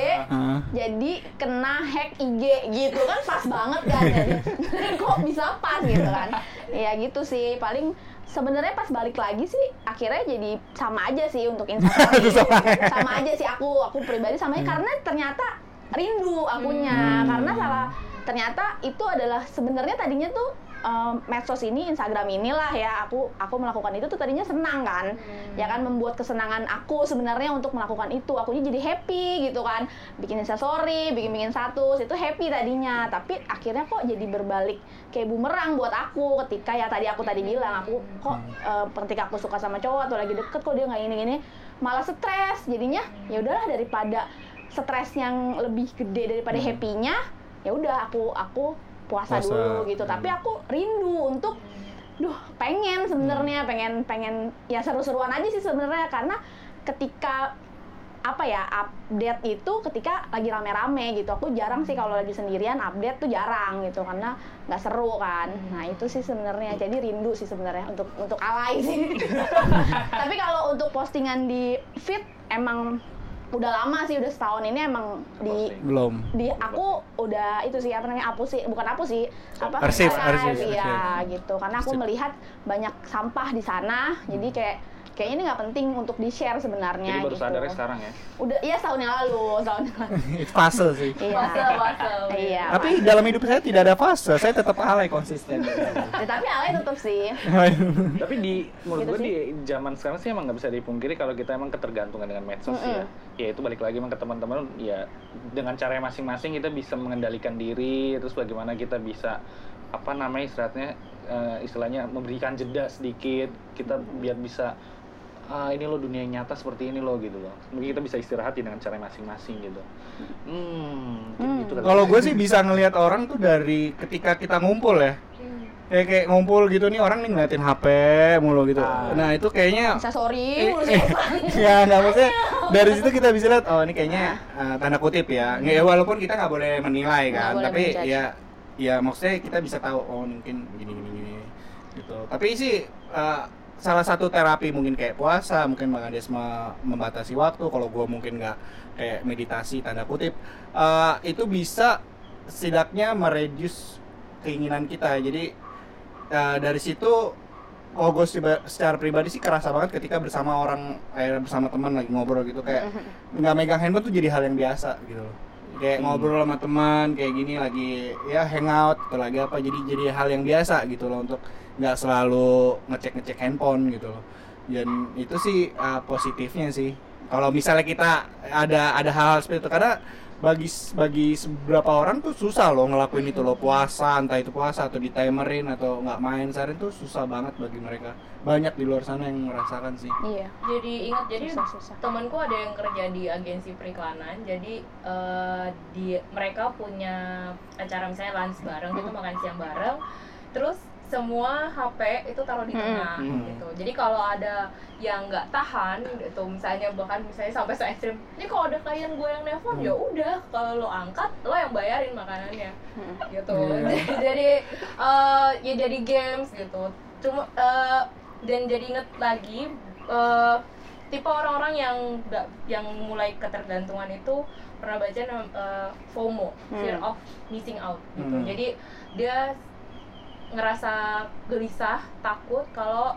Speaker 4: Jadi kena hack IG gitu kan pas banget kan. Jadi kok bisa pas gitu kan? Ya gitu sih. Paling sebenarnya pas balik lagi sih akhirnya jadi sama aja sih untuk Instastory
Speaker 2: Sama.
Speaker 4: sama aja. sih aku aku pribadi sama aja karena ternyata rindu akunya.
Speaker 2: Hmm.
Speaker 4: karena salah ternyata itu adalah sebenarnya tadinya tuh em, medsos ini Instagram inilah ya aku aku melakukan itu tuh tadinya senang kan. Ya kan membuat kesenangan aku sebenarnya untuk melakukan itu. Akunya jadi happy gitu kan. Bikin instastory bikin bikin status itu happy tadinya. Tapi akhirnya kok jadi berbalik kayak bumerang buat aku ketika ya tadi aku tadi bilang aku kok eh, ketika aku suka sama cowok atau lagi deket kok dia nggak ini gini malah stres. Jadinya ya udahlah daripada stres yang lebih gede daripada happy-nya ya udah aku aku puasa,
Speaker 2: Puasa.
Speaker 4: dulu gitu. Tapi aku rindu untuk duh pengen sebenarnya pengen pengen ya seru-seruan aja sih sebenarnya. Karena ketika apa ya update itu ketika lagi rame-rame gitu. Aku jarang sih kalau lagi sendirian update tuh jarang gitu. Karena nggak seru kan. Nah itu sih sebenarnya. Jadi rindu sih sebenarnya untuk untuk alay sih. Tapi kalau untuk postingan di feed emang udah lama sih udah setahun ini emang di.
Speaker 2: Belum.
Speaker 4: di aku udah itu sih apa namanya hapus sih bukan hapus sih apa
Speaker 2: Arsip, arsip,
Speaker 4: iya gitu karena aku
Speaker 2: Arsip.
Speaker 4: melihat banyak sampah di sana jadi kayak kayaknya ini nggak penting untuk di share sebenarnya
Speaker 3: Jadi baru
Speaker 4: gitu
Speaker 3: sadarnya sekarang ya.
Speaker 4: udah iya setahun yang lalu setahun yang lalu
Speaker 2: fase sih.
Speaker 4: iya
Speaker 1: Fase, fase.
Speaker 4: iya
Speaker 2: Tapi dalam hidup saya tidak ada fase, saya tetap alay konsisten.
Speaker 4: Ya, tapi alay tetap sih
Speaker 3: Tapi di menurut
Speaker 4: Gitu
Speaker 3: gue
Speaker 4: sih.
Speaker 3: di zaman sekarang sih emang nggak bisa dipungkiri kalau kita emang ketergantungan dengan medsos sih ya. Ya itu balik lagi emang ke teman-teman ya dengan cara masing-masing kita bisa mengendalikan diri terus bagaimana kita bisa apa namanya istilahnya eh, istilahnya memberikan jeda sedikit kita biar bisa ah ini loh dunia nyata seperti ini loh gitu loh mungkin kita bisa istirahat ya dengan cara masing-masing gitu hmm,
Speaker 4: Hmm.
Speaker 3: gitu.
Speaker 2: Kalau gue sih bisa ngelihat orang tuh dari ketika kita ngumpul ya. Kayak kayak ngumpul gitu nih orang nih ngeliatin HP mulu gitu.
Speaker 3: Ah.
Speaker 2: Nah, itu kayaknya
Speaker 4: bisa sorry
Speaker 2: Eh, eh, ya nggak maksudnya dari situ kita bisa lihat oh ini kayaknya eh, tanda kutip ya ya walaupun kita nggak boleh menilai kan
Speaker 4: boleh
Speaker 2: tapi
Speaker 4: menjudge.
Speaker 2: ya ya maksudnya kita bisa tahu oh mungkin gini gini gini gitu tapi sih eh, salah satu terapi mungkin kayak puasa mungkin Bang Ades me- membatasi waktu kalau gue mungkin nggak kayak meditasi tanda kutip eh, itu bisa setidaknya mereduce keinginan kita jadi eh, dari situ kalau gue secara pribadi sih kerasa banget ketika bersama orang eh, bersama teman lagi ngobrol gitu kayak nggak megang handphone tuh jadi hal yang biasa gitu kayak
Speaker 3: Hmm.
Speaker 2: ngobrol sama teman kayak gini lagi ya hangout atau lagi apa jadi jadi hal yang biasa gitu loh untuk nggak selalu ngecek ngecek handphone gitu loh. Dan itu sih uh, positifnya sih. Kalau misalnya kita ada ada hal-hal seperti itu karena bagi bagi beberapa orang tuh susah loh ngelakuin itu loh. Puasa entah itu puasa atau di timerin atau nggak main seharian tuh susah banget bagi mereka. Banyak di luar sana yang merasakan sih.
Speaker 4: Iya.
Speaker 1: Jadi ingat jadi
Speaker 4: susah susah.
Speaker 1: temanku ada yang kerja di agensi periklanan. Jadi eh, di mereka punya acara misalnya lunch bareng gitu makan siang bareng. Terus semua HP itu taruh di
Speaker 4: Mm-mm.
Speaker 1: tengah
Speaker 2: Mm.
Speaker 1: gitu jadi kalau ada yang nggak tahan gitu misalnya bahkan misalnya sampai se ekstrim ini kalau ada klien gue yang nelpon
Speaker 2: Mm.
Speaker 1: ya udah kalau lo angkat lo yang bayarin makanannya
Speaker 4: Mm.
Speaker 1: gitu
Speaker 2: Iya.
Speaker 1: jadi eh, ya jadi games gitu cuma eh, dan jadi inget lagi eh, tipe orang-orang yang nggak- yang mulai ketergantungan itu pernah baca eh, FOMO fear
Speaker 4: Hmm.
Speaker 1: of missing out gitu
Speaker 2: Hmm.
Speaker 1: jadi dia ngerasa gelisah takut kalau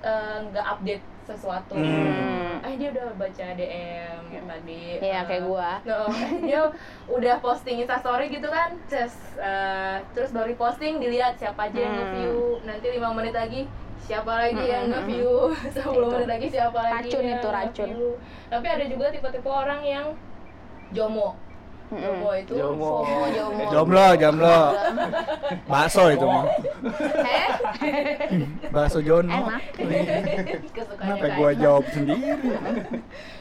Speaker 1: eh, nggak update sesuatu
Speaker 2: Hmm.
Speaker 1: eh dia udah baca DM tadi
Speaker 4: iya
Speaker 1: eh,
Speaker 4: kayak gua
Speaker 1: No, dia udah posting instastory gitu kan, terus eh, terus baru posting dilihat siapa aja yang
Speaker 4: Hmm.
Speaker 1: nge-view, nanti lima menit lagi siapa lagi yang
Speaker 4: Hmm.
Speaker 1: nge-view, 10
Speaker 4: Itu.
Speaker 1: menit lagi siapa lagi
Speaker 4: Racun
Speaker 1: yang
Speaker 4: itu, racun.
Speaker 1: nge-view. Tapi ada juga tipe-tipe orang yang jomo. Jomo itu
Speaker 3: Jomo.
Speaker 4: FOMO, JOMO.
Speaker 2: Jomblo, jomblo. Bakso itu mah. Bakso Jono.
Speaker 4: enak.
Speaker 1: kesukaannya
Speaker 2: Kenapa gua jawab sendiri?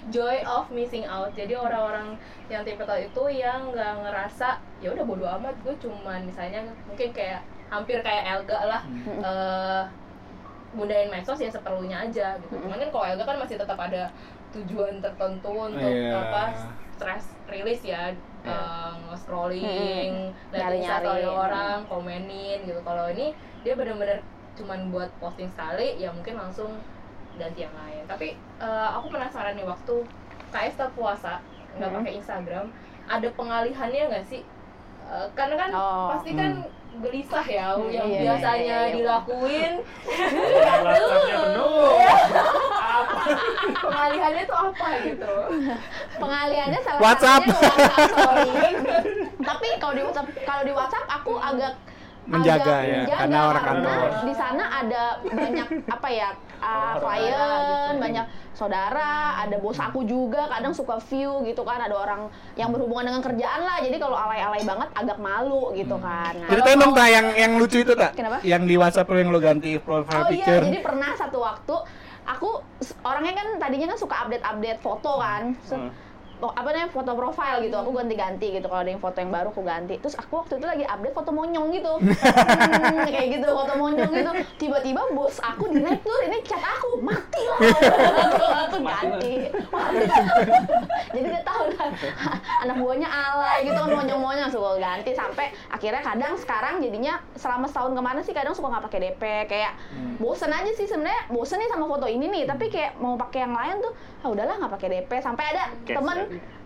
Speaker 1: joy of missing out jadi orang-orang yang tipikal itu yang nggak ngerasa ya udah bodo amat gue cuman misalnya mungkin kayak hampir kayak Elga lah
Speaker 2: Hmm.
Speaker 1: eh gundain medsos ya seperlunya aja gitu cuman kan kalau Elga kan masih tetap ada tujuan tertentu untuk
Speaker 2: Iya.
Speaker 1: apa stress release ya
Speaker 2: Iya.
Speaker 1: eh, scrolling
Speaker 4: Nyari-nyari.
Speaker 1: story orang komenin gitu kalau ini dia bener-bener cuman buat posting sekali ya mungkin langsung ganti yang lain tapi eh, aku penasaran nih waktu KS puasa nggak
Speaker 4: Hmm.
Speaker 1: pakai Instagram ada pengalihannya nggak sih Eh, karena kan
Speaker 4: Oh.
Speaker 1: pasti kan gelisah ya
Speaker 4: Hmm,
Speaker 1: yang
Speaker 4: iya,
Speaker 1: biasanya
Speaker 4: iya, iya.
Speaker 1: dilakuin
Speaker 3: penuh.
Speaker 1: pengalihannya tuh apa gitu
Speaker 4: Pengaliannya salah
Speaker 2: WhatsApp.
Speaker 4: satunya WhatsApp story. Tapi kalau di WhatsApp kalau di WhatsApp aku agak
Speaker 2: Menjaga
Speaker 4: agak
Speaker 2: ya,
Speaker 4: menjaga
Speaker 2: karena orang kantor.
Speaker 4: di sana ada banyak apa ya uh, klien,
Speaker 1: gitu.
Speaker 4: banyak saudara, ada bos aku juga kadang suka view gitu kan, ada orang yang berhubungan dengan kerjaan lah. Jadi kalau alay-alay banget agak malu gitu kan. Nah,
Speaker 2: Ceritain dong tak yang yang lucu itu tak?
Speaker 4: Kenapa?
Speaker 2: Yang di WhatsApp yang lo ganti profile
Speaker 4: Oh iya,
Speaker 2: picture.
Speaker 4: jadi pernah satu waktu aku orangnya kan tadinya kan suka update-update foto kan.
Speaker 3: Hmm.
Speaker 4: Oh, apa namanya foto profile gitu. Aku ganti-ganti gitu. Kalau ada yang foto yang baru aku ganti. Terus aku waktu itu lagi update foto monyong gitu. Hmm, kayak gitu foto monyong gitu. Tiba-tiba bos aku direktur ini chat aku mati lah. Aku ganti. Mati jadi dia tahu kan anak buahnya alay gitu kan monyong-monyong. Suka ganti sampai akhirnya kadang sekarang jadinya selama setahun ke mana sih kadang suka nggak pakai DP kayak bosen aja sih sebenarnya. Bosen nih sama foto ini nih. Tapi kayak mau pakai yang lain tuh ah udahlah nggak pakai DP sampai ada
Speaker 3: Cash
Speaker 4: temen.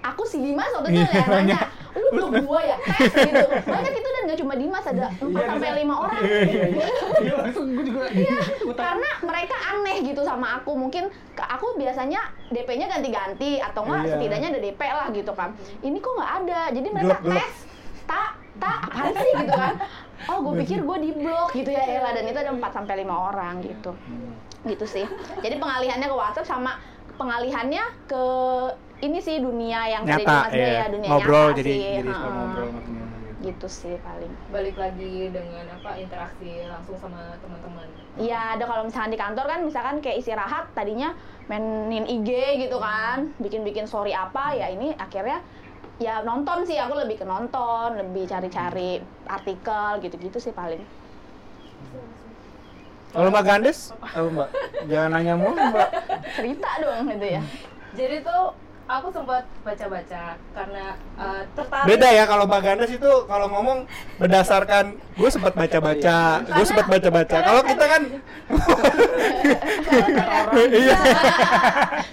Speaker 4: Aku si Dimas waktu itu
Speaker 2: Iya,
Speaker 4: yang nanya lu blok gua ya? Tes gitu. Banyak itu dan gak cuma Dimas ada 4 sampai lima orang.
Speaker 3: Iya langsung gue juga.
Speaker 4: karena mereka aneh gitu sama aku. Mungkin aku biasanya DP-nya ganti-ganti atau enggak
Speaker 2: Iya.
Speaker 4: setidaknya ada DP lah gitu kan. Ini kok nggak ada? Jadi mereka tes tak tak apaan sih? gitu kan. Oh gue pikir gue di blok gitu ya Ella. Dan itu ada 4 sampai lima orang gitu. Gitu sih. Jadi pengalihannya ke WhatsApp sama pengalihannya ke ini sih dunia yang tadi
Speaker 2: Nyata
Speaker 4: Dimas Bey
Speaker 2: ya.
Speaker 4: ya dunia
Speaker 2: Ngobrol
Speaker 4: nyata
Speaker 2: jadi
Speaker 4: sih
Speaker 2: jadi
Speaker 4: Heeh.
Speaker 2: ngobrol gitu.
Speaker 4: sih paling
Speaker 1: balik lagi dengan apa interaksi langsung sama teman-teman
Speaker 4: Iya, ada kalau misalkan di kantor kan misalkan kayak istirahat tadinya mainin IG gitu kan, bikin-bikin story apa ya ini akhirnya ya nonton sih aku lebih ke nonton, lebih cari-cari artikel gitu-gitu sih paling.
Speaker 2: Kalau Mbak Gandes, apa Mbak? Jangan nanya mulu Mbak.
Speaker 4: Cerita dong gitu ya.
Speaker 1: jadi tuh aku sempat baca-baca karena eh, tertarik
Speaker 2: Beda ya kalau Mbak Gandes itu kalau ngomong berdasarkan gue sempat baca-baca, gue sempat baca-baca. Kalau kita kan iya.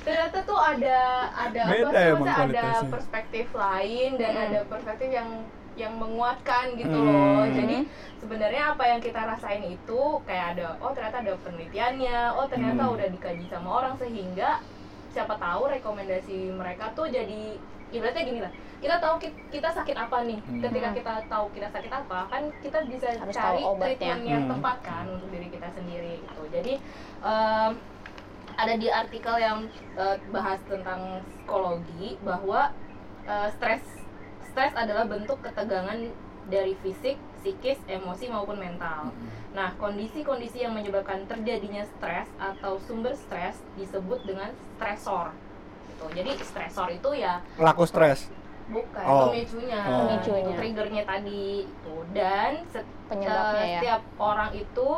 Speaker 1: ternyata tuh ada ada apa
Speaker 2: Beda
Speaker 1: maksudnya ada perspektif lain dan
Speaker 4: Hmm.
Speaker 1: ada perspektif yang yang menguatkan gitu
Speaker 2: Hmm.
Speaker 1: loh jadi sebenarnya apa yang kita rasain itu kayak ada oh ternyata ada penelitiannya oh ternyata
Speaker 2: Hmm.
Speaker 1: udah dikaji sama orang sehingga siapa tahu rekomendasi mereka tuh jadi ibaratnya gini lah kita tahu ki- kita sakit apa nih
Speaker 2: Hmm.
Speaker 1: ketika kita tahu kita sakit apa kan kita bisa
Speaker 4: Harus
Speaker 1: cari treatment yang
Speaker 2: Hmm.
Speaker 1: tepat kan untuk diri kita sendiri gitu jadi em, ada di artikel yang eh, bahas tentang psikologi bahwa eh, stres stres adalah bentuk ketegangan dari fisik, psikis, emosi maupun mental. Nah, kondisi-kondisi yang menyebabkan terjadinya stres atau sumber stres disebut dengan stresor. Gitu. Jadi stresor itu ya
Speaker 2: Pelaku stres.
Speaker 1: bukan
Speaker 2: Oh.
Speaker 1: pemicunya,
Speaker 2: Oh.
Speaker 4: Pemicunya.
Speaker 1: triggernya tadi itu dan set-
Speaker 4: Penyebabnya ya.
Speaker 1: setiap orang itu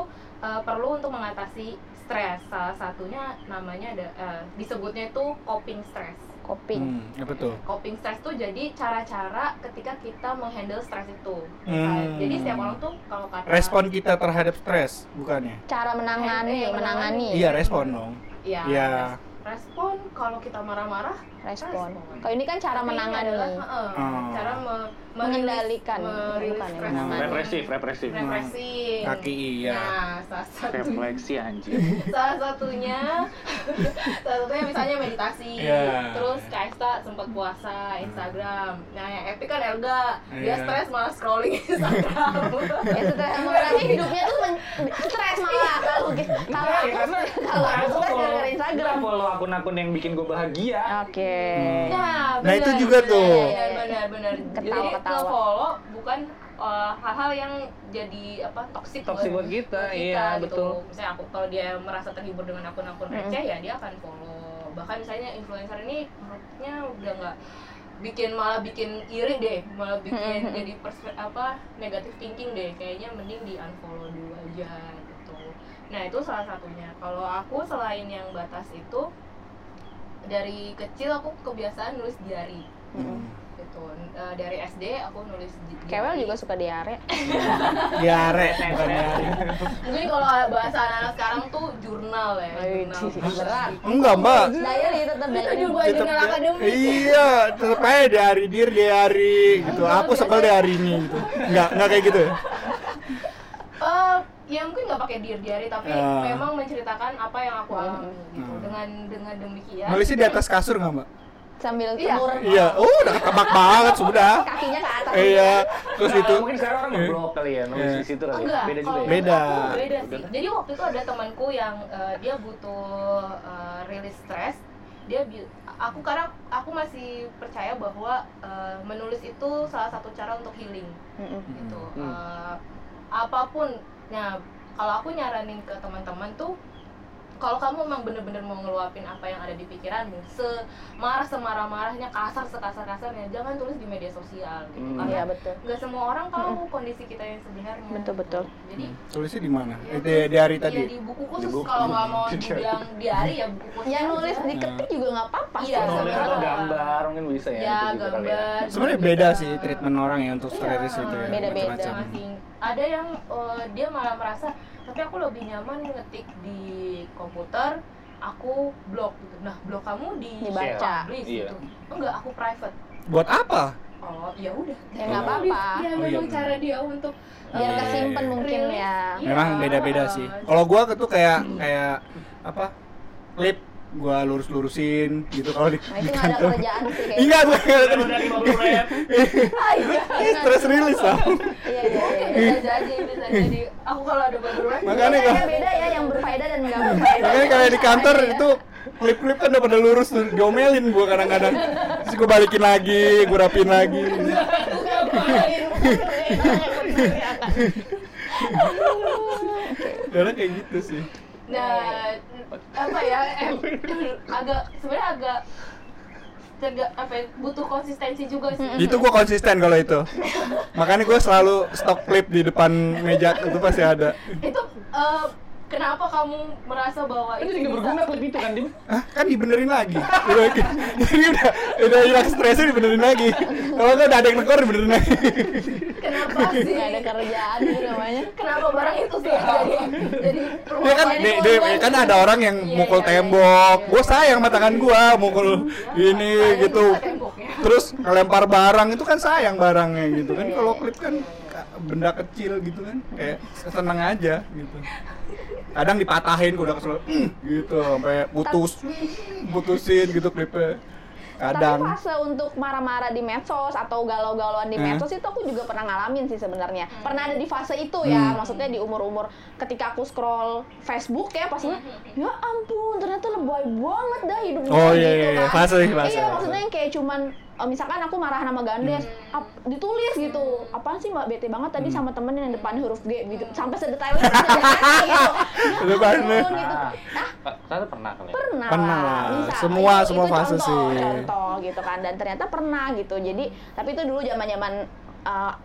Speaker 1: eh, perlu untuk mengatasi stres. Salah satunya namanya ada eh, disebutnya itu coping stress.
Speaker 4: Coping.
Speaker 2: Hmm, ya betul.
Speaker 1: Coping stress tuh jadi cara-cara ketika kita menghandle stres itu.
Speaker 2: Hmm.
Speaker 1: Jadi setiap orang tuh kalau kata
Speaker 2: Respon kita terhadap stres, bukannya?
Speaker 4: Cara menangani,
Speaker 1: Eh,
Speaker 4: menangani.
Speaker 2: Iya, respon dong.
Speaker 1: ya,
Speaker 2: Iya.
Speaker 1: res- respon kalau kita marah-marah
Speaker 4: Respon.
Speaker 1: Respon.
Speaker 4: Kalau ini kan cara menangani.
Speaker 1: adalah, heeh,
Speaker 2: Hmm.
Speaker 1: cara me-
Speaker 4: Mengendalikan, bukan ya, menangani.
Speaker 3: Represif, represif.
Speaker 1: represi
Speaker 2: Kaki iya.
Speaker 1: nah salah satu
Speaker 3: Refleksi anjir.
Speaker 1: salah satunya salah satunya misalnya meditasi
Speaker 2: Iya.
Speaker 1: terus Kaista sempat puasa Instagram nah yang epic kan Elga dia
Speaker 2: Iya.
Speaker 1: stres malah scrolling Instagram
Speaker 4: Ya stres berarti hidupnya tuh stres malah kalau gitu. Kalau
Speaker 3: Iya,
Speaker 4: kalau aku
Speaker 3: aku
Speaker 4: stres gara-gara Instagram.
Speaker 3: follow akun-akun yang bikin gue bahagia.
Speaker 4: Oke.
Speaker 1: Nah,
Speaker 2: Nah, itu juga
Speaker 1: benar,
Speaker 2: tuh.
Speaker 1: benar, benar. benar jadi
Speaker 4: Ketawa-ketawa.
Speaker 1: follow bukan uh, hal-hal yang jadi apa toksik
Speaker 3: Toksik buat kita, iya,
Speaker 1: gitu.
Speaker 3: betul.
Speaker 1: misalnya aku kalau dia merasa terhibur dengan akun-akun receh ya dia akan follow bahkan misalnya influencer ini menurutnya udah nggak bikin malah bikin iri deh malah bikin
Speaker 4: Mm-mm.
Speaker 1: jadi perspe- apa negatif thinking deh kayaknya mending di unfollow dulu aja gitu nah itu salah satunya kalau aku selain yang batas itu dari kecil aku kebiasaan nulis diary
Speaker 4: Mm.
Speaker 1: gitu. Eh, dari SD aku nulis di-
Speaker 4: Kewel
Speaker 1: diary.
Speaker 4: juga suka diare.
Speaker 2: diare bukan diare.
Speaker 1: Mungkin kalau bahasa anak-anak sekarang tuh jurnal ya jurnal.
Speaker 4: Berat.
Speaker 2: enggak mbak.
Speaker 4: Diary tetap
Speaker 1: itu
Speaker 4: diary.
Speaker 1: juga
Speaker 2: Tetep
Speaker 1: jurnal akademik.
Speaker 2: Iya tetep aja diari dir diari gitu. Aku sebel di hari ini gitu. Enggak enggak kayak gitu ya
Speaker 1: ya mungkin nggak pakai diary diary tapi
Speaker 2: Ah.
Speaker 1: memang menceritakan apa yang aku alami gitu.
Speaker 2: Hmm.
Speaker 1: dengan dengan demikian.
Speaker 2: Nulisnya di atas kasur nggak mbak?
Speaker 4: Sambil
Speaker 1: Iya.
Speaker 4: cemur
Speaker 2: iya. Oh udah ketebak banget sudah.
Speaker 4: Kakinya ke atas.
Speaker 2: iya. Terus itu?
Speaker 3: Mungkin sekarang orang ngeblok kali ya nulis di situ kali ya.
Speaker 1: enggak
Speaker 3: beda juga ya?
Speaker 2: Beda.
Speaker 1: beda sih. Jadi waktu itu ada temanku yang eh, dia butuh eh, rilis stres dia bi- aku karena aku masih percaya bahwa eh, menulis itu salah satu cara untuk healing. Gitu.
Speaker 3: Hmm.
Speaker 1: Eh, apa pun nah kalau aku nyaranin ke teman-teman tuh kalau kamu memang bener-bener mau ngeluapin apa yang ada di pikiranmu semarah semarah marahnya kasar sekasar kasarnya jangan tulis di media sosial gitu
Speaker 3: Hmm.
Speaker 1: karena
Speaker 4: Iya betul.
Speaker 1: nggak semua orang tahu kondisi kita yang sebenarnya
Speaker 4: Betul, betul.
Speaker 1: jadi
Speaker 2: tulisnya di mana
Speaker 1: ya
Speaker 2: di, di hari
Speaker 1: Iya,
Speaker 2: tadi
Speaker 1: di buku khusus kalau nggak mau dibilang diary ya buku khusus
Speaker 4: Yang nulis di ketik juga nggak apa-apa.
Speaker 1: Iya,
Speaker 3: nulis atau gambar mungkin bisa ya
Speaker 1: ya
Speaker 3: kali ya.
Speaker 1: gambar
Speaker 2: sebenarnya
Speaker 1: juga
Speaker 2: beda
Speaker 1: bisa.
Speaker 2: sih treatment orang ya untuk stress itu ya
Speaker 4: Beda-beda.
Speaker 1: masing ada yang eh, dia malah merasa tapi aku lebih nyaman ngetik di komputer aku blog gitu nah blog kamu di
Speaker 4: Dibaca.
Speaker 1: publish
Speaker 3: Iya.
Speaker 1: gitu enggak aku private
Speaker 2: buat apa
Speaker 1: oh ya udah
Speaker 4: Ya nggak apa-apa.
Speaker 1: ya
Speaker 2: Oh, iya,
Speaker 1: memang
Speaker 2: benar.
Speaker 1: cara dia untuk
Speaker 4: Biar
Speaker 2: Iya,
Speaker 4: kesimpan
Speaker 2: iya.
Speaker 4: mungkin
Speaker 1: rilis.
Speaker 4: ya.
Speaker 1: Iya.
Speaker 2: memang beda-beda sih kalau gua tuh kayak kayak apa klip gua lurus-lurusin gitu kalau di,
Speaker 4: Nah
Speaker 2: di kantor enggak
Speaker 3: dari 50 menit.
Speaker 1: Ah, iya.
Speaker 2: stress release lah
Speaker 4: Iya iya. iya.
Speaker 1: bisa jadi bisa jadi aku kalau ada baru
Speaker 2: Makanya kalau-
Speaker 4: beda ya yang berfaedah dan nggak berfaedah.
Speaker 2: makanya kayak di kantor
Speaker 4: Sama aja ya.
Speaker 2: itu klip-klip kan udah pada lurus tuh diomelin gua kadang-kadang terus gua balikin lagi gua rapin lagi karena kayak gitu sih
Speaker 1: nah apa ya em, agak sebenarnya agak agak apa ya, butuh konsistensi juga sih.
Speaker 2: Itu gua konsisten kalau itu. Makanya gua selalu stok klip di depan meja itu pasti ada.
Speaker 1: Itu eh, kenapa kamu merasa bahwa
Speaker 3: Itu
Speaker 1: itu
Speaker 3: juga
Speaker 1: bisa-
Speaker 3: berguna klip itu kan, Dim.
Speaker 2: Hah? kan dibenerin lagi jadi udah udah hilang stresnya dibenerin lagi kalau nggak udah ada yang negor dibenerin lagi
Speaker 1: kenapa sih
Speaker 4: Nggak ada kerjaan itu namanya.
Speaker 1: kenapa barang itu sih jadi jadi
Speaker 2: Ya kan, de, kan ada orang yang
Speaker 1: Iya,
Speaker 2: mukul
Speaker 1: iya, iya,
Speaker 2: tembok,
Speaker 1: iya.
Speaker 2: gue sayang sama tangan gue mukul ini
Speaker 1: Sayang
Speaker 2: gitu,
Speaker 1: temboknya.
Speaker 2: terus ngelempar barang itu kan sayang barangnya gitu kan,
Speaker 1: Iya,
Speaker 2: kalau
Speaker 1: iya.
Speaker 2: klip kan ka- benda kecil gitu kan, kayak seneng aja gitu. Kadang dipatahin, gue udah kesel, "Mm," gitu, sampai putus, putusin gitu klipnya.
Speaker 4: Tapi
Speaker 2: Kadang.
Speaker 4: fase untuk marah-marah di medsos atau galau-galauan di
Speaker 2: Hmm.
Speaker 4: medsos itu aku juga pernah ngalamin sih sebenarnya. Pernah ada di fase itu ya,
Speaker 2: Hmm.
Speaker 4: maksudnya di umur-umur ketika aku scroll Facebook ya pas ngeliat, ya ampun ternyata lebay banget dah hidup gue
Speaker 2: Oh, iya,
Speaker 4: gitu
Speaker 2: iya, iya.
Speaker 4: kan.
Speaker 2: Fase, fase.
Speaker 4: Iya maksudnya yang kayak cuman eh, misalkan aku marah sama Gandes, ap- ditulis gitu, apaan sih mbak bete banget tadi sama temen yang depannya huruf G gitu, sampai sedetail itu gitu. Ampun, gitu.
Speaker 3: Ah,
Speaker 4: Ah,
Speaker 3: Pak, Tante pernah kali ya?
Speaker 4: pernah,
Speaker 2: Pernah
Speaker 4: lah, bisa.
Speaker 2: Semua-
Speaker 4: Itu-
Speaker 2: semua
Speaker 4: itu
Speaker 2: fase
Speaker 4: contoh,
Speaker 2: sih.
Speaker 4: contoh gitu kan dan ternyata pernah gitu jadi tapi itu dulu zaman zaman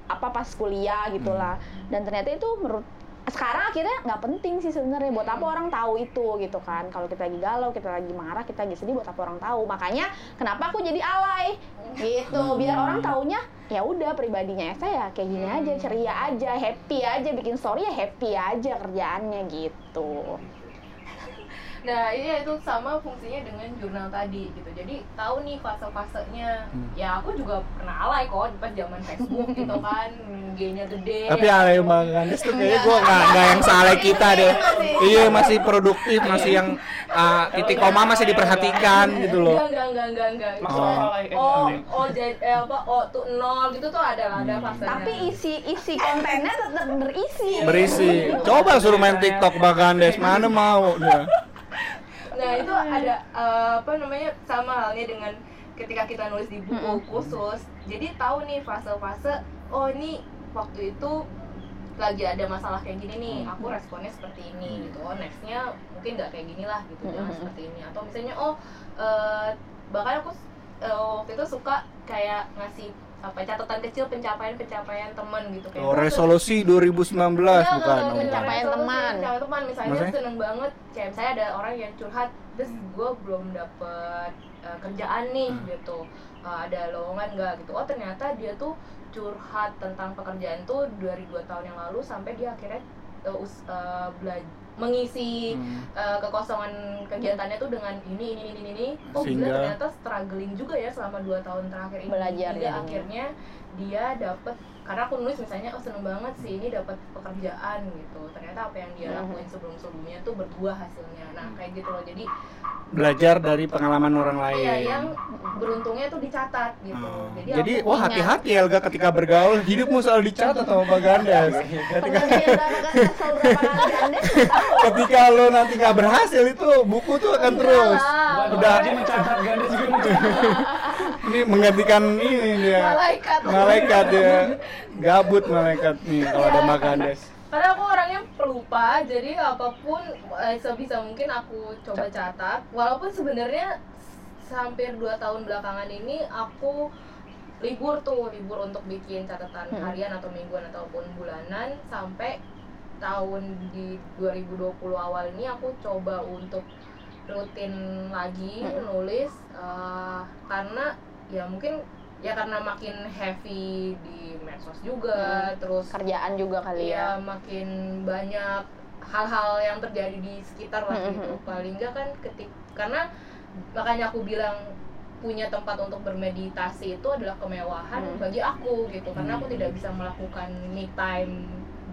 Speaker 4: apa pas kuliah gitulah
Speaker 2: Hmm.
Speaker 4: dan ternyata itu menurut sekarang akhirnya nggak penting sih sebenarnya. Buat apa orang tahu itu gitu kan. Kalau kita lagi galau kita lagi marah kita lagi sedih buat apa orang tahu? Makanya kenapa aku jadi alay? Gitu. Biar orang taunya ya udah pribadinya saya kayak gini aja ceria aja happy aja bikin story ya happy aja kerjaannya gitu
Speaker 1: Nah, iya itu sama fungsinya dengan jurnal tadi gitu. Jadi tahu nih fase-fasenya.
Speaker 2: Hmm.
Speaker 1: Ya aku juga pernah alay kok pas zaman Facebook gitu kan, G-nya gede.
Speaker 2: Tapi
Speaker 1: ya.
Speaker 2: alay Bang Gandes tuh kayaknya gue nggak nggak yang saleh kita deh. Iya masih produktif, masih yang ah, titik koma masih diperhatikan gitu loh.
Speaker 1: Enggak, enggak, enggak, enggak,
Speaker 2: Oh.
Speaker 1: Oh, oh, jadi eh, apa? Oh, tuh nol gitu tuh ada lah, ada fasenya.
Speaker 4: tapi isi isi kontennya tetap berisi
Speaker 2: Berisi. Coba suruh main TikTok Bang Gandes, mana mau dia.
Speaker 1: Nah itu ada eh, apa namanya sama halnya dengan ketika kita nulis di buku khusus. Jadi tahu nih fase-fase oh ini waktu itu lagi ada masalah kayak gini nih aku responnya seperti ini gitu. Oh nextnya mungkin nggak kayak gini lah gitu jangan seperti ini. Atau misalnya oh eh, bahkan aku eh, waktu itu suka kayak ngasih apa catatan kecil pencapaian-pencapaian teman gitu kayak
Speaker 2: Oh,
Speaker 1: "Gua
Speaker 2: resolusi 2019
Speaker 1: Iya,
Speaker 2: bukan.
Speaker 4: Pencapaian teman.
Speaker 1: pencapaian teman misalnya
Speaker 2: Maksudnya?
Speaker 1: seneng banget kayak misalnya ada orang yang curhat terus gue belum dapet uh, kerjaan nih
Speaker 2: Hmm.
Speaker 1: gitu Uh, ada lowongan nggak gitu oh ternyata dia tuh curhat tentang pekerjaan tuh dari dua tahun yang lalu sampai dia akhirnya uh, us- uh, bela- mengisi
Speaker 2: Hmm.
Speaker 1: uh, kekosongan kegiatannya tuh dengan ini ini ini ini, ini. oh gila
Speaker 2: Sehingga-
Speaker 1: ternyata struggling juga ya selama dua tahun terakhir ini
Speaker 4: Belajar jadinya.
Speaker 1: akhirnya dia dapat karena aku nulis misalnya oh seneng banget sih ini dapat pekerjaan gitu ternyata apa yang dia
Speaker 4: Mhm.
Speaker 1: lakuin sebelum sebelumnya tuh berbuah hasilnya nah kayak gitu loh jadi
Speaker 2: Belajar dari pengalaman orang lain.
Speaker 1: iya yang beruntungnya tuh dicatat gitu
Speaker 2: Oh.
Speaker 1: jadi,
Speaker 2: Jadi,
Speaker 1: aku
Speaker 2: wah hati-hati Elga ketika bergaul, hidupmu selalu dicatat sama Pak Gandes. ketika,
Speaker 4: Pengertian berapa kali kesel berapa kali Anda
Speaker 2: ketika lo nanti nggak berhasil itu buku tuh akan terus. Udah
Speaker 3: mencatat Gandes juga mencatat.
Speaker 2: ini menggantikan ini dia.
Speaker 1: malaikat
Speaker 2: Malaikat ya. Gabut malaikat nih kalau ada Gandes.
Speaker 1: karena aku orangnya pelupa jadi apa pun eh, sebisa mungkin aku coba catat walaupun sebenarnya hampir dua tahun belakangan ini aku libur tuh libur untuk bikin catatan
Speaker 4: Hmm.
Speaker 1: harian atau mingguan ataupun bulanan sampai tahun di 2020 awal ini aku coba untuk rutin lagi
Speaker 4: Hmm.
Speaker 1: nulis eh, karena ya mungkin ya karena makin heavy di medsos juga terus
Speaker 4: kerjaan juga kali ya
Speaker 1: Iya, makin banyak hal-hal yang terjadi di sekitar lah
Speaker 4: Mhm.
Speaker 1: gitu. Paling enggak kan ketik karena makanya aku bilang punya tempat untuk bermeditasi itu adalah kemewahan
Speaker 4: Hmm.
Speaker 1: bagi aku gitu. Karena aku
Speaker 2: Hmm.
Speaker 1: tidak bisa melakukan me time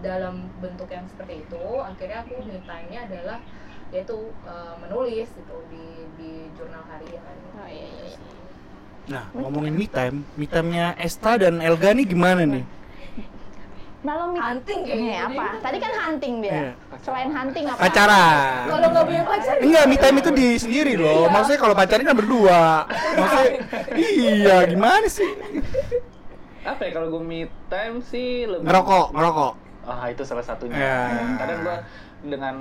Speaker 1: dalam bentuk yang seperti itu. Akhirnya aku me time-nya adalah yaitu eh, menulis gitu di di jurnal harian.
Speaker 4: oh iya iya iya.
Speaker 2: Nah, ngomongin me time, me time-nya Esta dan Elga nih gimana nih?
Speaker 4: Kalau mi-
Speaker 1: Hunting kayak
Speaker 4: Ini
Speaker 1: gitu.
Speaker 4: apa? Tadi kan hunting dia.
Speaker 2: Iya.
Speaker 4: Selain hunting apa?
Speaker 2: Pacaran.
Speaker 1: Kalau nggak punya pacar
Speaker 2: Enggak, me time itu di sendiri loh. Maksudnya kalau pacaran kan berdua. Maksudnya iya, gimana sih?
Speaker 3: Apa ya kalau gue me time sih lebih
Speaker 2: Ngerokok, ngerokok.
Speaker 3: Ah itu salah satunya.
Speaker 2: Ya.
Speaker 3: Kadang gue dengan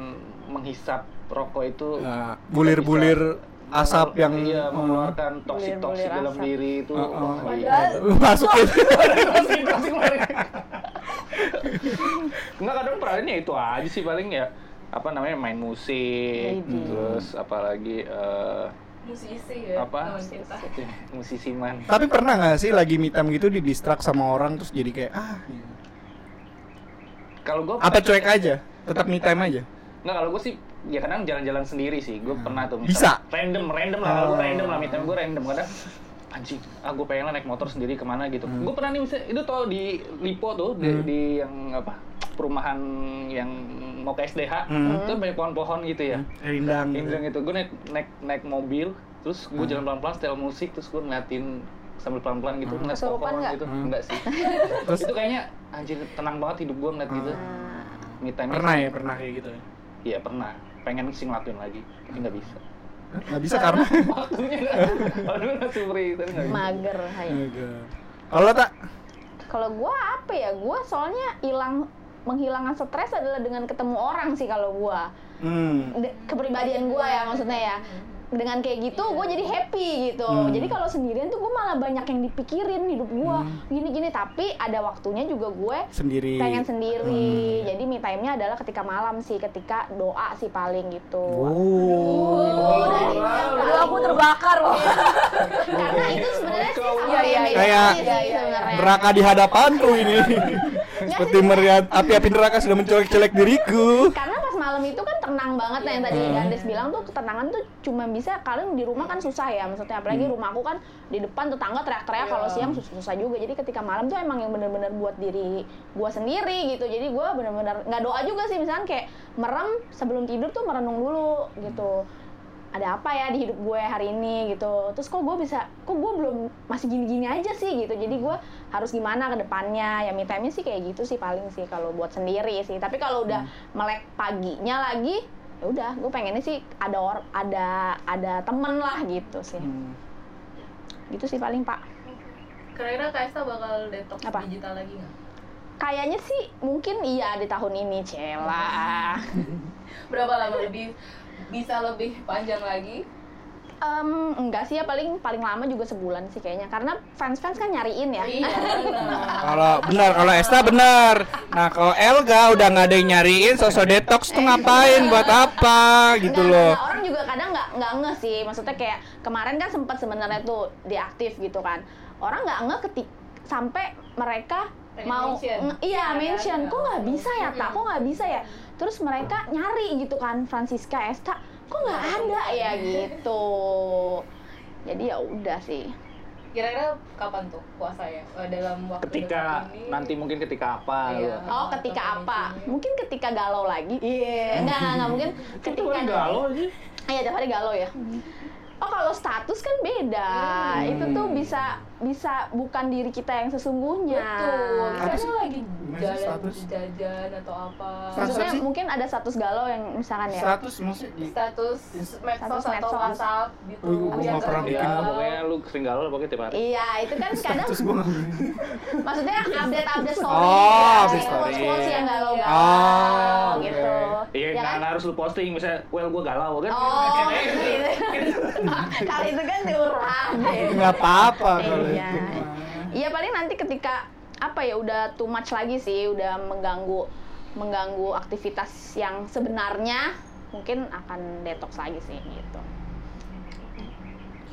Speaker 3: menghisap rokok itu
Speaker 2: Nah, bulir-bulir asap yang
Speaker 3: iya mengeluarkan toksik toksik dalam
Speaker 4: asap.
Speaker 3: diri itu
Speaker 2: Uh, uh.
Speaker 3: iya.
Speaker 1: Padahal-
Speaker 2: masukin.
Speaker 3: Toksik, toksik lari. Enggak kadang peradannya itu aja sih paling ya apa namanya main musik
Speaker 4: Maybe.
Speaker 3: terus apalagi eh,
Speaker 1: musisi ya
Speaker 3: apa musisi man
Speaker 2: Tapi pernah nggak sih lagi me time gitu di distract sama orang terus jadi kayak ah
Speaker 3: kalau gue
Speaker 2: apa cuek aja? Tetap me time aja.
Speaker 3: Nggak, kalau gue sih ya kadang jalan-jalan sendiri sih. Gue pernah tuh
Speaker 2: Bisa?
Speaker 3: random, random lah. Kalau gue
Speaker 2: Oh.
Speaker 3: random lah, misalnya gue random kadang anjing, ah gue pengen lah naik motor sendiri ke mana gitu.
Speaker 2: Hmm.
Speaker 3: Gue pernah nih misalnya, itu tau di Lipo tuh, di,
Speaker 2: Hmm.
Speaker 3: di yang apa perumahan yang mau ke SDH,
Speaker 2: Hmm.
Speaker 3: itu banyak pohon-pohon gitu ya.
Speaker 2: Rindang.
Speaker 3: Indra gitu, gue naik naik naik mobil, terus gue
Speaker 2: Hmm.
Speaker 3: jalan pelan-pelan setel musik, terus gue ngeliatin sambil pelan-pelan gitu
Speaker 2: Hmm.
Speaker 3: ngeliat pohon
Speaker 4: nggak?
Speaker 3: gitu,
Speaker 2: Hmm.
Speaker 3: enggak sih.
Speaker 2: Terus
Speaker 3: itu kayaknya anjir tenang banget hidup gue ngeliat gitu.
Speaker 4: Nah,
Speaker 3: Me time
Speaker 2: pernah ya, pernah kayak gitu. ya?
Speaker 3: Iya pernah. Pengen sih ngelakuin lagi, tapi nggak bisa.
Speaker 2: Nggak bisa karena
Speaker 3: Waktunya nggak. Aduh nggak free, tapi nggak bisa.
Speaker 4: mager hai.
Speaker 2: Kalau tak
Speaker 4: Kalau gua apa ya? Gua soalnya hilang menghilangkan stres adalah dengan ketemu orang sih kalau gua.
Speaker 2: hmm.
Speaker 4: De- kepribadian gua ya maksudnya ya. Dengan kayak gitu gue jadi happy gitu.
Speaker 2: Hmm.
Speaker 4: Jadi kalau sendirian tuh gue malah banyak yang dipikirin hidup gua
Speaker 2: Hmm.
Speaker 4: gini-gini tapi ada waktunya juga gue
Speaker 2: sendiri.
Speaker 4: pengen sendiri.
Speaker 2: Hmm.
Speaker 4: Jadi me time-nya adalah ketika malam sih, ketika doa sih paling gitu.
Speaker 2: Oh.
Speaker 1: Aduh, aku terbakar loh.
Speaker 4: Karena itu sebenarnya sih sama
Speaker 1: Iya, iya,
Speaker 4: kayak
Speaker 1: iya.
Speaker 2: Kayak
Speaker 4: meditasi sih sebenarnya.
Speaker 2: Neraka di hadapanku ini. Seperti melihat api-api neraka sudah mencolek-colek diriku.
Speaker 4: Karena pas malam itu kan tenang banget nah yang tadi
Speaker 2: Hmm.
Speaker 4: Gandes bilang tuh ketenangan tuh cuma bisa kalian di rumah kan susah ya maksudnya apalagi
Speaker 2: Hmm.
Speaker 4: rumahku kan di depan tetangga teriak-teriak
Speaker 1: Iya.
Speaker 4: kalau siang susah, susah juga jadi ketika malam tuh emang yang bener-bener buat diri gua sendiri gitu jadi gua bener-bener nggak doa juga sih misalnya kayak merem sebelum tidur tuh merenung dulu gitu ada apa ya di hidup gue hari ini gitu. Terus kok gue bisa kok gue belum masih gini-gini aja sih gitu. Jadi gue harus gimana ke depannya? Ya me time sih kayak gitu sih paling sih kalau buat sendiri sih. Tapi kalau udah melek paginya lagi ya udah gue pengennya sih ada or ada ada temen lah gitu sih.
Speaker 2: Hmm.
Speaker 4: gitu sih paling pak.
Speaker 1: Kira-kira Kaista bakal detox
Speaker 4: Apa?
Speaker 1: digital lagi nggak?
Speaker 4: kayaknya sih mungkin iya di tahun ini cela.
Speaker 1: Berapa lama lebih bisa lebih panjang lagi?
Speaker 4: Em, enggak sih ya paling paling lama juga sebulan sih kayaknya karena fans fans kan nyariin ya
Speaker 1: Iya.
Speaker 2: Kalau benar, kalau Esta benar. Nah, kalau Elga udah nggak ada yang nyariin, sosok detox tuh ngapain, buat apa gitu
Speaker 4: Nggak,
Speaker 2: loh.
Speaker 4: orang juga kadang nggak nggak ngeh sih maksudnya kayak kemarin kan sempat sebenarnya tuh diaktif gitu kan orang nggak ngeh ketik sampai mereka
Speaker 1: Pengen
Speaker 4: mau
Speaker 1: mention.
Speaker 4: nge- iya
Speaker 1: Iya,
Speaker 4: mention
Speaker 1: iya.
Speaker 4: kok nggak bisa ya tak kok nggak bisa ya terus mereka nyari gitu kan Francisca Esta kok nggak ada ya gitu jadi ya udah sih
Speaker 1: Kira-kira kapan tuh puasa ya? Eh, Dalam waktu
Speaker 3: ketika
Speaker 1: ini?
Speaker 3: nanti mungkin ketika apa
Speaker 1: Iya.
Speaker 3: lu.
Speaker 4: oh ketika apa mungkin ketika galau lagi iya nggak nggak nggak mungkin ketika
Speaker 3: galau aja
Speaker 4: Iya, tiap hari galau ya. Oh, kalau status kan beda.
Speaker 2: Hmm.
Speaker 4: Itu tuh bisa bisa bukan diri kita yang sesungguhnya.
Speaker 1: Betul.
Speaker 2: Sih?
Speaker 1: lagi jalan
Speaker 2: status?
Speaker 1: jajan atau apa.
Speaker 2: Status
Speaker 4: Maksudnya
Speaker 2: sih?
Speaker 4: mungkin ada status galau yang misalkan ya.
Speaker 2: Status maksudnya di
Speaker 1: Status medsos
Speaker 4: Status
Speaker 1: atau
Speaker 4: medsos.
Speaker 1: WhatsApp gitu.
Speaker 2: Oh, gua
Speaker 1: yang
Speaker 2: nggak pernah
Speaker 3: ya
Speaker 2: bikin.
Speaker 1: galau.
Speaker 3: pokoknya lu sering galau lah pokoknya tiap hari
Speaker 4: Iya, itu kan kadang
Speaker 2: status nggak
Speaker 4: maksudnya update-update story.
Speaker 2: Oh,
Speaker 4: ya,
Speaker 2: update story.
Speaker 4: Quotes-quotes yang galau.
Speaker 2: Oh, oke.
Speaker 4: gitu.
Speaker 3: iya
Speaker 4: Ya kan?
Speaker 3: harus lu posting misalnya well gua galau kan
Speaker 4: Oh, gitu. Kali itu kan curang.
Speaker 2: nggak apa-apa kalau
Speaker 4: Iya. Iya paling nanti ketika apa ya udah too much lagi sih, udah mengganggu mengganggu aktivitas yang sebenarnya mungkin akan detox lagi sih gitu.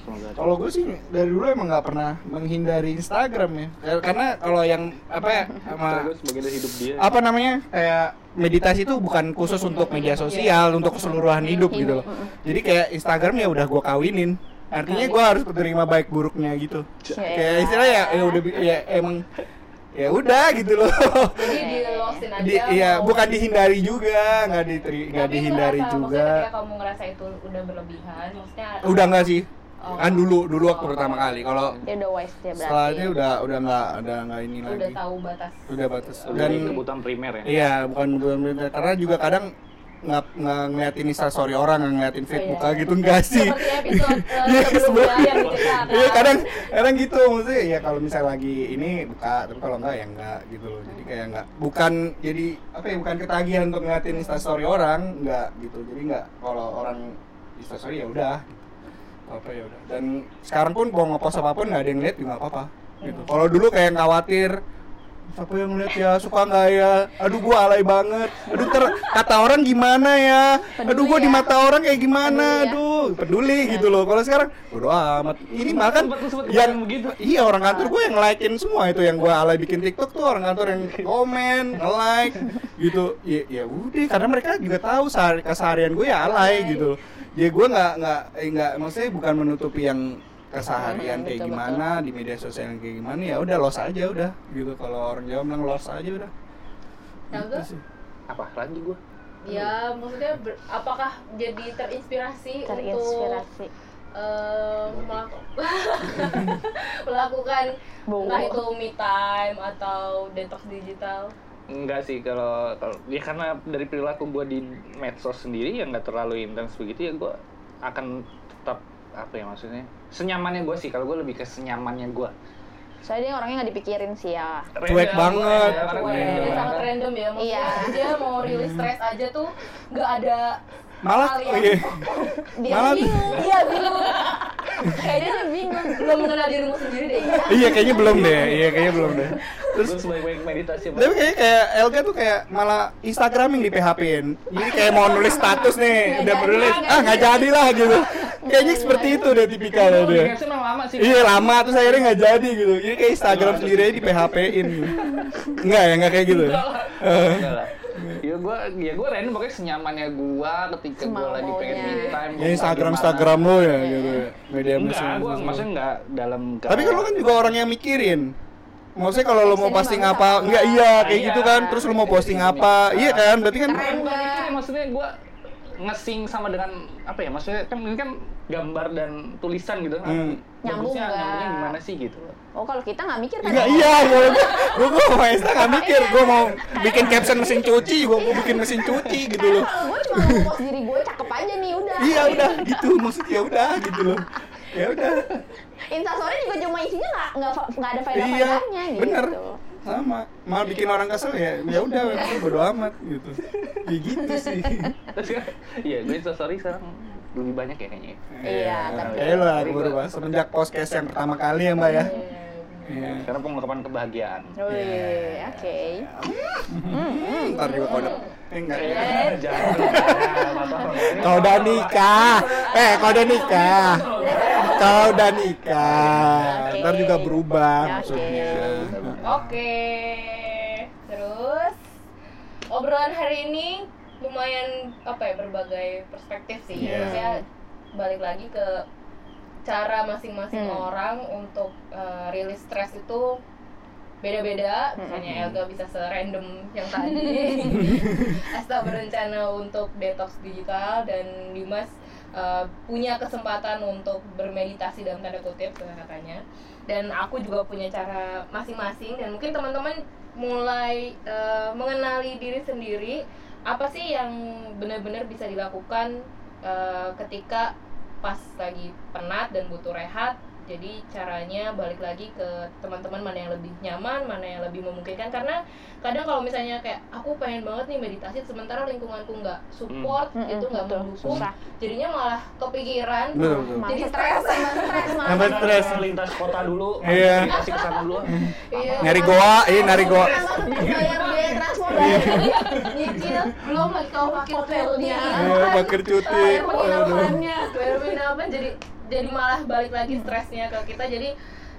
Speaker 2: Kalau gue sih dari dulu emang nggak pernah menghindari Instagram ya. Ya, Karena kalau yang apa ya sama
Speaker 3: hidup dia
Speaker 2: apa namanya kayak meditasi itu bukan khusus untuk media sosial untuk keseluruhan hidup gitu loh. Jadi kayak Instagram ya udah gue kawinin. Artinya gue harus menerima baik buruknya gitu. Kayak istilahnya ya, ya udah ya emang ya udah gitu loh.
Speaker 1: Jadi di losin aja.
Speaker 2: Di, iya bukan dihindari juga, nggak diteri, nggak dihindari
Speaker 1: ngerasa,
Speaker 2: juga.
Speaker 1: Ketika kamu ngerasa itu udah berlebihan, maksudnya
Speaker 2: Udah nggak sih?
Speaker 1: Oh.
Speaker 2: Kan dulu dulu waktu
Speaker 1: Oh.
Speaker 2: pertama kali. Kalau
Speaker 4: Dia udah wise dia berarti.
Speaker 2: setelah itu udah udah nggak udah nggak ini
Speaker 1: udah
Speaker 2: lagi.
Speaker 1: tahu batas.
Speaker 2: Udah batas.
Speaker 3: Udah
Speaker 2: Dan
Speaker 3: kebutuhan primer ya
Speaker 2: Iya, bukan bukan bener. karena juga kadang nggak nggak ngeliatin instastory orang, nggak ngeliatin feed
Speaker 1: Oh, iya.
Speaker 2: gitu enggak sih.
Speaker 1: Uh,
Speaker 2: Iya,
Speaker 1: diceritakan.
Speaker 2: Iya, kadang kadang gitu maksudnya ya kalau misal lagi ini buka, tapi kalau enggak ya enggak gitu loh. Jadi kayak enggak bukan jadi apa ya bukan ketagihan untuk ngeliatin instastory orang, enggak gitu. Jadi enggak kalau orang instastory ya udah gitu. apa ya udah. Dan sekarang pun mau ngepost apa pun nggak ada yang lihat juga nggak apa-apa gitu. Kalau dulu kayak khawatir siapa yang ngeliat ya suka nggak ya? Aduh gua alay banget. Aduh ter kata orang gimana ya? Aduh gua di
Speaker 4: ya.
Speaker 2: mata orang kayak gimana?
Speaker 4: Peduli ya.
Speaker 2: aduh peduli gitu loh. Kalau sekarang bodo amat. Ini makan
Speaker 3: Sempet- sempet
Speaker 2: yang
Speaker 3: begitu.
Speaker 2: iya orang kantor gue yang likein semua itu yang gua alay bikin tiktok tuh orang kantor yang komen nge like gitu. Ya ya udah karena mereka juga tahu sehari keseharian gue ya alay gitu. Ya gue nggak nggak eh, nggak maksudnya bukan menutupi yang keseharian kayak
Speaker 4: Betul,
Speaker 2: gimana di media sosial yang kayak gimana ya udah los aja udah. Gitu kalau orang Jawa bilang los aja udah.
Speaker 1: Nah,
Speaker 2: Gitu sih.
Speaker 3: apa lagi gua?
Speaker 1: Ya maksudnya ber- apakah jadi terinspirasi, untuk
Speaker 4: Terinspirasi.
Speaker 1: eh, melaku- melakukan entah itu me time atau detox digital?
Speaker 3: Enggak sih kalau kalau ya karena dari perilaku gue di medsos sendiri yang nggak terlalu intens begitu ya gue akan tetap apa ya maksudnya senyamannya gue sih kalau gue lebih ke senyamannya gue
Speaker 4: Soalnya dia orangnya nggak dipikirin sih ya.
Speaker 2: Cuek banget.
Speaker 3: ya,
Speaker 2: Iya.
Speaker 3: random
Speaker 1: sangat
Speaker 3: banget.
Speaker 1: random ya maksudnya
Speaker 4: Iya.
Speaker 1: dia mau rilis stres aja tuh nggak ada
Speaker 2: malah oh iya.
Speaker 4: Dia
Speaker 2: Malah-
Speaker 4: bingung.
Speaker 1: iya bingung
Speaker 4: Kayaknya dia bingung.
Speaker 1: belum mengenal dirimu sendiri deh
Speaker 2: iya kayaknya belum deh iya kayaknya belum deh terus
Speaker 3: meditasi
Speaker 2: tapi kayaknya kayak Elga tuh kayak malah Instagram yang di PHP-in jadi kayak mau nulis status nih
Speaker 1: Nggak
Speaker 2: udah menulis
Speaker 1: nggak
Speaker 2: ah nggak jadi lah gitu kayaknya seperti itu deh tipikalnya
Speaker 3: Gue
Speaker 2: dia
Speaker 3: dikasih memang lama sih
Speaker 2: Iya lama terus akhirnya nggak jadi gitu. Jadi kayak Instagram sendiri aja di PHP-in. Enggak ya, enggak kayak gitu. ya?
Speaker 3: Enggak lah. Ya gue, ya gue random pokoknya senyamannya gue ketika gue lagi pengen me
Speaker 4: Semaunya.
Speaker 3: time.
Speaker 2: Ya Instagram Instagram lo ya gitu. ya. Media
Speaker 3: Enggak,
Speaker 2: sosial.
Speaker 3: gue maksudnya enggak dalam.
Speaker 2: Tapi kan lo kan juga orang yang mikirin. Maksudnya kalau lo mau posting apa, enggak iya kayak
Speaker 3: Iya.
Speaker 2: gitu kan. Terus lo mau posting apa, iya kan? Berarti kan
Speaker 3: maksudnya gue ngesing sama dengan apa ya maksudnya kan ini kan gambar dan tulisan gitu
Speaker 2: Hmm.
Speaker 4: Nyambung nggak?
Speaker 3: nyambungnya gimana sih gitu
Speaker 4: Oh kalau kita nggak mikir kan?
Speaker 2: Enggak iya, gue gue gue mau Insta nggak mikir, gue mau bikin caption mesin cuci, gue mau bikin mesin cuci gitu loh.
Speaker 4: Kalau gue cuma mau post diri gue cakep aja nih udah.
Speaker 2: Iya udah gitu, maksudnya ya udah gitu loh. ya udah
Speaker 4: Instastory juga cuma isinya nggak nggak nggak ada
Speaker 2: iya
Speaker 4: faedah-faedahnya gitu.
Speaker 2: bener sama mau bikin orang kesel ya ya udah bodo amat gitu ya gitu sih
Speaker 3: Terus kan, iya gue instastory sekarang lebih banyak ya kayaknya.
Speaker 4: Iya, tapi-
Speaker 2: eh lo aku berubah semenjak podcast yang pertama kali ya mbak ya. Iya.
Speaker 3: Karena pengungkapan kebahagiaan.
Speaker 4: Wih, oke.
Speaker 2: ntar juga kode eh, enggak. Ya
Speaker 3: Eh, jangan.
Speaker 2: kau udah nikah. Eh kau udah nikah. Kau udah nikah. Ntar juga berubah
Speaker 4: Oke.
Speaker 2: maksudnya.
Speaker 1: Oke, terus obrolan hari ini lumayan apa ya berbagai perspektif sih.
Speaker 2: Iya.
Speaker 1: Saya balik lagi ke cara masing-masing
Speaker 4: Hmm.
Speaker 1: orang untuk uh, rilis stres itu beda-beda.
Speaker 4: Hmm.
Speaker 1: Misalnya Elga bisa serandom yang tadi. Asta berencana untuk detox digital dan Dimas uh, punya kesempatan untuk bermeditasi dalam tanda kutip katanya. Dan aku juga punya cara masing-masing dan mungkin teman-teman mulai uh, mengenali diri sendiri apa sih yang benar-benar bisa dilakukan uh, ketika pas lagi penat dan butuh rehat jadi caranya balik lagi ke teman-teman mana yang lebih nyaman mana yang lebih memungkinkan karena kadang kalau misalnya kayak aku pengen banget nih meditasi sementara lingkunganku nggak support
Speaker 4: Hmm,
Speaker 1: itu nggak
Speaker 4: betul.
Speaker 1: mendukung
Speaker 4: Susah.
Speaker 1: jadinya malah kepikiran
Speaker 2: Betul, betul.
Speaker 1: jadi stres
Speaker 4: stres malah.
Speaker 2: Nambah stres.
Speaker 3: lintas kota dulu.
Speaker 2: Iya.
Speaker 3: Kasih ke sana dulu.
Speaker 1: Iya.
Speaker 2: nyari goa ini nyari goa
Speaker 4: Tambah bayar biaya transportasi.
Speaker 1: nyicil belum lagi kau pakai hotelnya
Speaker 2: Iya, bakar cuti
Speaker 1: Bayar penginapannya bayar penginapan jadi jadi malah balik lagi stresnya ke kita. Jadi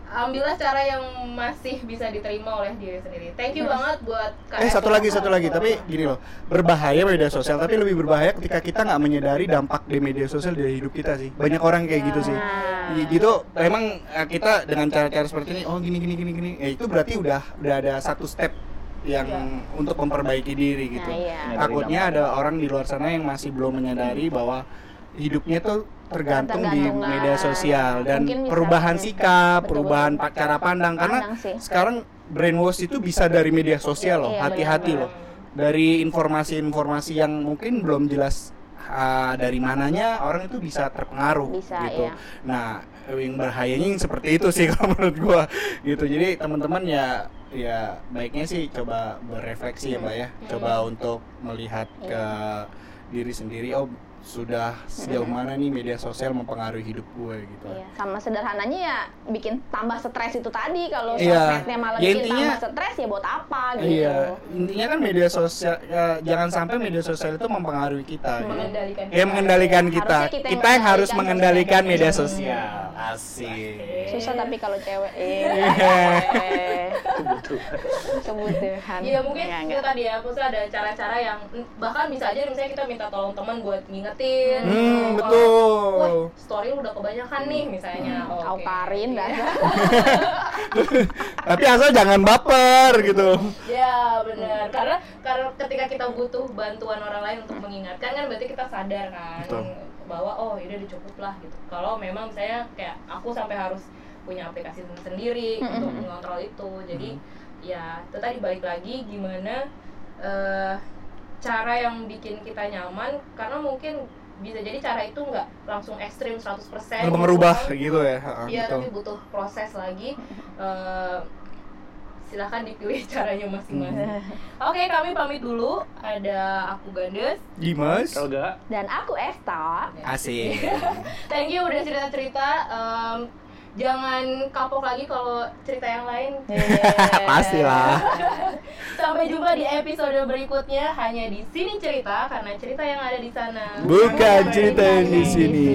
Speaker 1: ambillah cara yang masih bisa diterima oleh diri sendiri. Thank you banget buat Kak
Speaker 2: Eh satu lagi satu lagi. Tapi gini loh berbahaya media sosial tapi lebih berbahaya ketika kita nggak menyadari dampak di media sosial dari hidup kita sih. Banyak orang kayak gitu sih.
Speaker 4: Nah.
Speaker 2: Gitu emang eh, kita dengan cara-cara seperti ini oh gini gini gini gini. Ya itu berarti udah udah ada satu step yang untuk memperbaiki diri gitu.
Speaker 4: Nah, iya.
Speaker 2: takutnya ada orang di luar sana yang masih belum menyadari bahwa hidupnya tuh tergantung, di media sosial dan
Speaker 4: mungkin
Speaker 2: perubahan sikap,
Speaker 4: Betul,
Speaker 2: perubahan cara pandang karena
Speaker 4: Pandang sih.
Speaker 2: sekarang brainwash itu bisa dari media sosial loh,
Speaker 4: Iya,
Speaker 2: hati-hati loh. Dari informasi-informasi yang mungkin belum jelas ah, dari mananya orang itu bisa terpengaruh
Speaker 4: Bisa,
Speaker 2: gitu.
Speaker 4: iya.
Speaker 2: Nah, yang bahayanya yang seperti itu sih kalau menurut gua gitu. Jadi teman-teman ya ya baiknya sih coba berefleksi ya, Mbak ya. Coba untuk melihat ke diri sendiri oh sudah sejauh mana nih media sosial mempengaruhi hidup gue gitu.
Speaker 4: Iya, sama sederhananya ya bikin tambah stres itu tadi kalau
Speaker 2: Iya.
Speaker 4: sosmednya malah
Speaker 2: Ya,
Speaker 4: bikin
Speaker 2: intinya-
Speaker 4: tambah stres ya buat apa gitu.
Speaker 2: Iya, intinya kan media sosial ya, jangan sampai media sosial itu mempengaruhi kita. gitu.
Speaker 1: mengendalikan
Speaker 2: Ya mengendalikan kita.
Speaker 4: Harusnya kita
Speaker 2: Kita,
Speaker 4: yang
Speaker 2: yang harus
Speaker 4: mengendalikan
Speaker 2: media
Speaker 4: sosial.
Speaker 2: sosial. Asik.
Speaker 4: Susah tapi kalau cewek
Speaker 2: Iya.
Speaker 4: eh kebutuhan.
Speaker 1: Iya mungkin
Speaker 4: Enggak,
Speaker 1: itu tadi ya, maksudnya ada cara-cara yang bahkan bisa aja misalnya kita minta tolong teman buat ngingetin.
Speaker 2: Hmm,
Speaker 1: gitu.
Speaker 2: betul.
Speaker 1: Wah, story lu udah kebanyakan nih misalnya. Oh,
Speaker 4: Kau
Speaker 1: oke.
Speaker 4: karin dah.
Speaker 2: Tapi asal jangan baper gitu.
Speaker 1: Ya benar, karena karena ketika kita butuh bantuan orang lain untuk mengingatkan kan berarti kita sadar kan
Speaker 2: Betul.
Speaker 1: bahwa oh ini udah cukup lah gitu. Kalau memang misalnya kayak aku sampai harus punya aplikasi sendiri
Speaker 4: Mm-mm.
Speaker 1: untuk mengontrol itu, jadi ya itu tadi balik lagi gimana eh, cara yang bikin kita nyaman karena mungkin bisa jadi cara itu nggak langsung ekstrim 100%
Speaker 2: Merubah
Speaker 1: gitu.
Speaker 2: gitu ya.
Speaker 1: Iya, tapi butuh proses lagi. Eh, silahkan dipilih caranya masing-masing. Oke, kami pamit dulu. Ada aku Gandes.
Speaker 2: Dimas.
Speaker 3: Elga,
Speaker 4: Dan aku Esta.
Speaker 2: Asik.
Speaker 1: Thank you udah cerita-cerita. Em, jangan kapok lagi kalau cerita yang lain.
Speaker 2: Pastilah.
Speaker 1: Sampai jumpa di episode berikutnya hanya di sini cerita karena cerita yang ada di sana.
Speaker 2: Bukan cerita yang di sini.